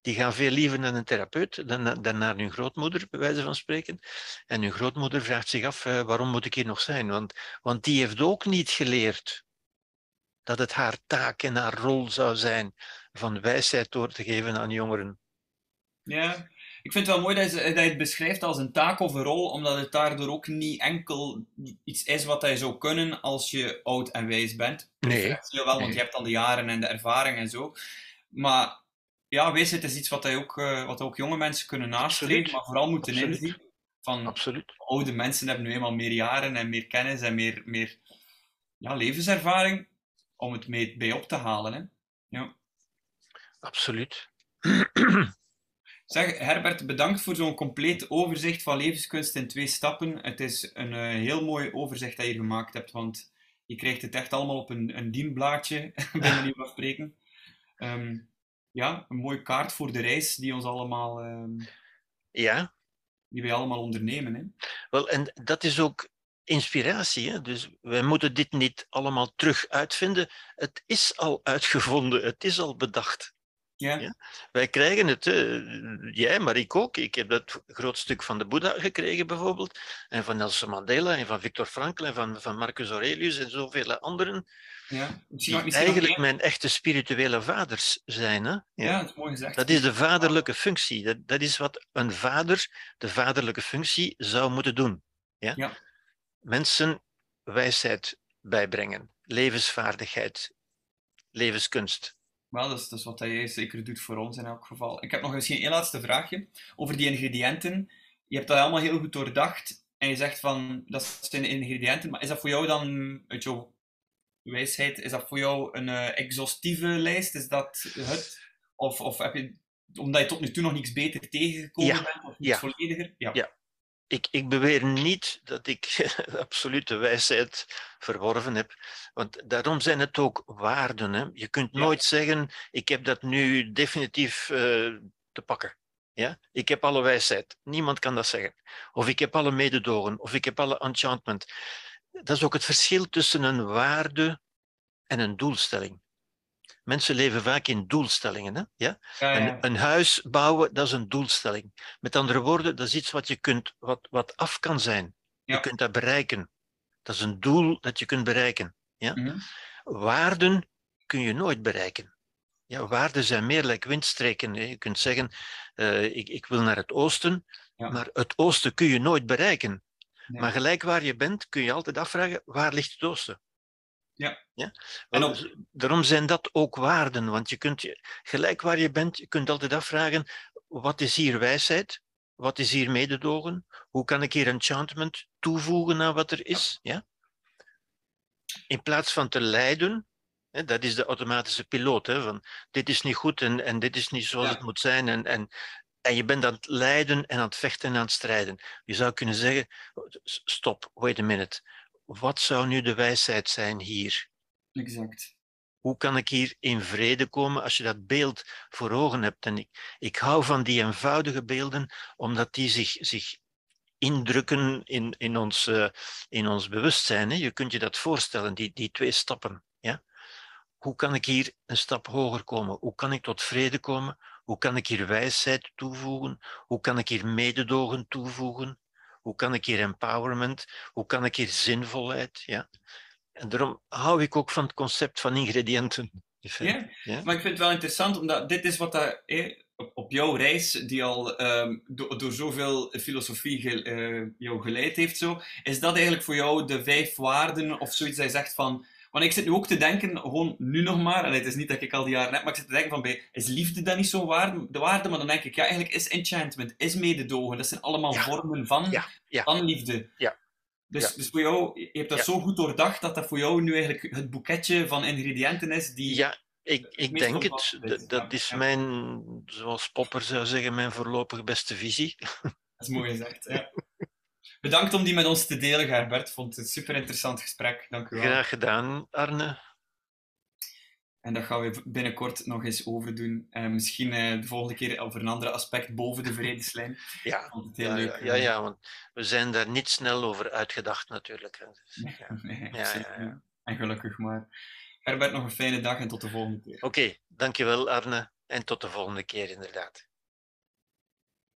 die gaan veel liever naar een therapeut dan, dan naar hun grootmoeder, bij wijze van spreken. En hun grootmoeder vraagt zich af, uh, waarom moet ik hier nog zijn? Want, want die heeft ook niet geleerd dat het haar taak en haar rol zou zijn van wijsheid door te geven aan jongeren. Ja, ik vind het wel mooi dat je, dat je het beschrijft als een taak of een rol, omdat het daardoor ook niet enkel iets is wat je zou kunnen als je oud en wijs bent. Nee. wel, want nee. je hebt dan de jaren en de ervaring en zo. Maar ja, wijsheid is iets wat, hij ook, uh, wat ook jonge mensen kunnen nastreven, maar vooral moeten Absoluut. inzien. Van Absoluut. oude mensen hebben nu eenmaal meer jaren en meer kennis en meer, meer ja, levenservaring om het mee bij op te halen. Hè. Ja. Absoluut. Zeg, Herbert, bedankt voor zo'n compleet overzicht van levenskunst in twee stappen. Het is een uh, heel mooi overzicht dat je gemaakt hebt, want je krijgt het echt allemaal op een, een dienblaadje, bij manier van spreken. Um, ja, een mooie kaart voor de reis die ons allemaal... Um, ja. Die wij allemaal ondernemen. Hè? Wel, en dat is ook inspiratie. Hè? Dus wij moeten dit niet allemaal terug uitvinden. Het is al uitgevonden, het is al bedacht. Ja. ja? Wij krijgen het, hè? jij, maar ik ook. Ik heb dat groot stuk van de Boeddha gekregen bijvoorbeeld, en van Nelson Mandela, en van Victor Frankl, en van, van Marcus Aurelius en zoveel anderen. Ja, die eigenlijk mijn echte spirituele vaders zijn. Hè? Ja, ja, dat is mooi gezegd. Dat is de vaderlijke functie. Dat, dat is wat een vader, de vaderlijke functie, zou moeten doen. Ja? ja. Mensen wijsheid bijbrengen, levensvaardigheid, levenskunst. Wel, dat is, dat is wat jij zeker doet voor ons in elk geval. Ik heb nog misschien één laatste vraagje over die ingrediënten. Je hebt dat allemaal heel goed doordacht en je zegt van dat zijn de ingrediënten, maar is dat voor jou dan uit jouw wijsheid, is dat voor jou een uh, exhaustieve lijst? Is dat het? Of, of heb je, omdat je tot nu toe nog niets beter tegengekomen ja. bent, of iets ja. vollediger? Ja. ja. Ik, ik beweer niet dat ik absolute wijsheid verworven heb, want daarom zijn het ook waarden. Hè? Je kunt ja. nooit zeggen, ik heb dat nu definitief uh, te pakken. Ja? Ik heb alle wijsheid. Niemand kan dat zeggen. Of ik heb alle mededogen, of ik heb alle enchantment. Dat is ook het verschil tussen een waarde en een doelstelling. Mensen leven vaak in doelstellingen. Hè? Ja? Ja, ja. Een, een, huis bouwen, dat is een doelstelling. Met andere woorden, dat is iets wat, je kunt, wat, wat af kan zijn. Je kunt dat bereiken. Dat is een doel dat je kunt bereiken. Ja? Mm -hmm. Waarden kun je nooit bereiken. Ja, waarden zijn meer like windstreken. Je kunt zeggen, uh, ik, ik wil naar het oosten, maar het oosten kun je nooit bereiken. Nee. Maar gelijk waar je bent, kun je altijd afvragen, waar ligt het oosten? Ja. ja? En op... Daarom zijn dat ook waarden, want je kunt gelijk waar je bent, je kunt altijd afvragen, wat is hier wijsheid? Wat is hier mededogen? Hoe kan ik hier enchantment toevoegen aan wat er is? Ja? In plaats van te lijden, hè, dat is de automatische piloot, hè, van dit is niet goed en, en dit is niet zoals Ja. het moet zijn en, en, en je bent aan het lijden en aan het vechten en aan het strijden. Je zou kunnen zeggen, stop, wait a minute. Wat zou nu de wijsheid zijn hier? Exact. Hoe kan ik hier in vrede komen als je dat beeld voor ogen hebt? En ik, ik hou van die eenvoudige beelden, omdat die zich, zich indrukken in, in, ons, uh, in ons bewustzijn. Hè? Je kunt je dat voorstellen, die, die twee stappen. Ja? Hoe kan ik hier een stap hoger komen? Hoe kan ik tot vrede komen? Hoe kan ik hier wijsheid toevoegen? Hoe kan ik hier mededogen toevoegen? Hoe kan ik hier empowerment? Hoe kan ik hier zinvolheid? Ja? En daarom hou ik ook van het concept van ingrediënten. Ja, ja, maar ik vind het wel interessant, omdat dit is wat eh, op, op jouw reis, die al um, do, door zoveel filosofie ge, uh, jou geleid heeft, zo, is dat eigenlijk voor jou de vijf waarden of zoiets dat je zegt van. Want ik zit nu ook te denken, gewoon nu nog maar, en het is niet dat ik al die jaren heb, maar ik zit te denken van, bij, is liefde dan niet zo'n waarde, de waarde? Maar dan denk ik, ja, eigenlijk is enchantment, is mededogen, dat zijn allemaal Ja. vormen van, Ja, van liefde. Ja. Dus, Ja. dus voor jou, je hebt dat zo goed doordacht dat dat voor jou nu eigenlijk het boeketje van ingrediënten is die... Ja, ik, ik denk het. is. Dat, is mijn, zoals Popper zou zeggen, mijn voorlopig beste visie. Dat is mooi gezegd. Ja. Bedankt om die met ons te delen, Gerbert. Ik vond het een super interessant gesprek. Dank u wel. Graag gedaan, Arne. En dat gaan we binnenkort nog eens overdoen. En misschien eh, de volgende keer over een ander aspect boven de vredeslijn. Ja, ja, leuk. ja, ja, ja, want we zijn daar niet snel over uitgedacht natuurlijk. Dus, ja. nee, Ja. En gelukkig maar. Gerbert, nog een fijne dag en tot de volgende keer. Oké, dankjewel Arne en tot de volgende keer inderdaad.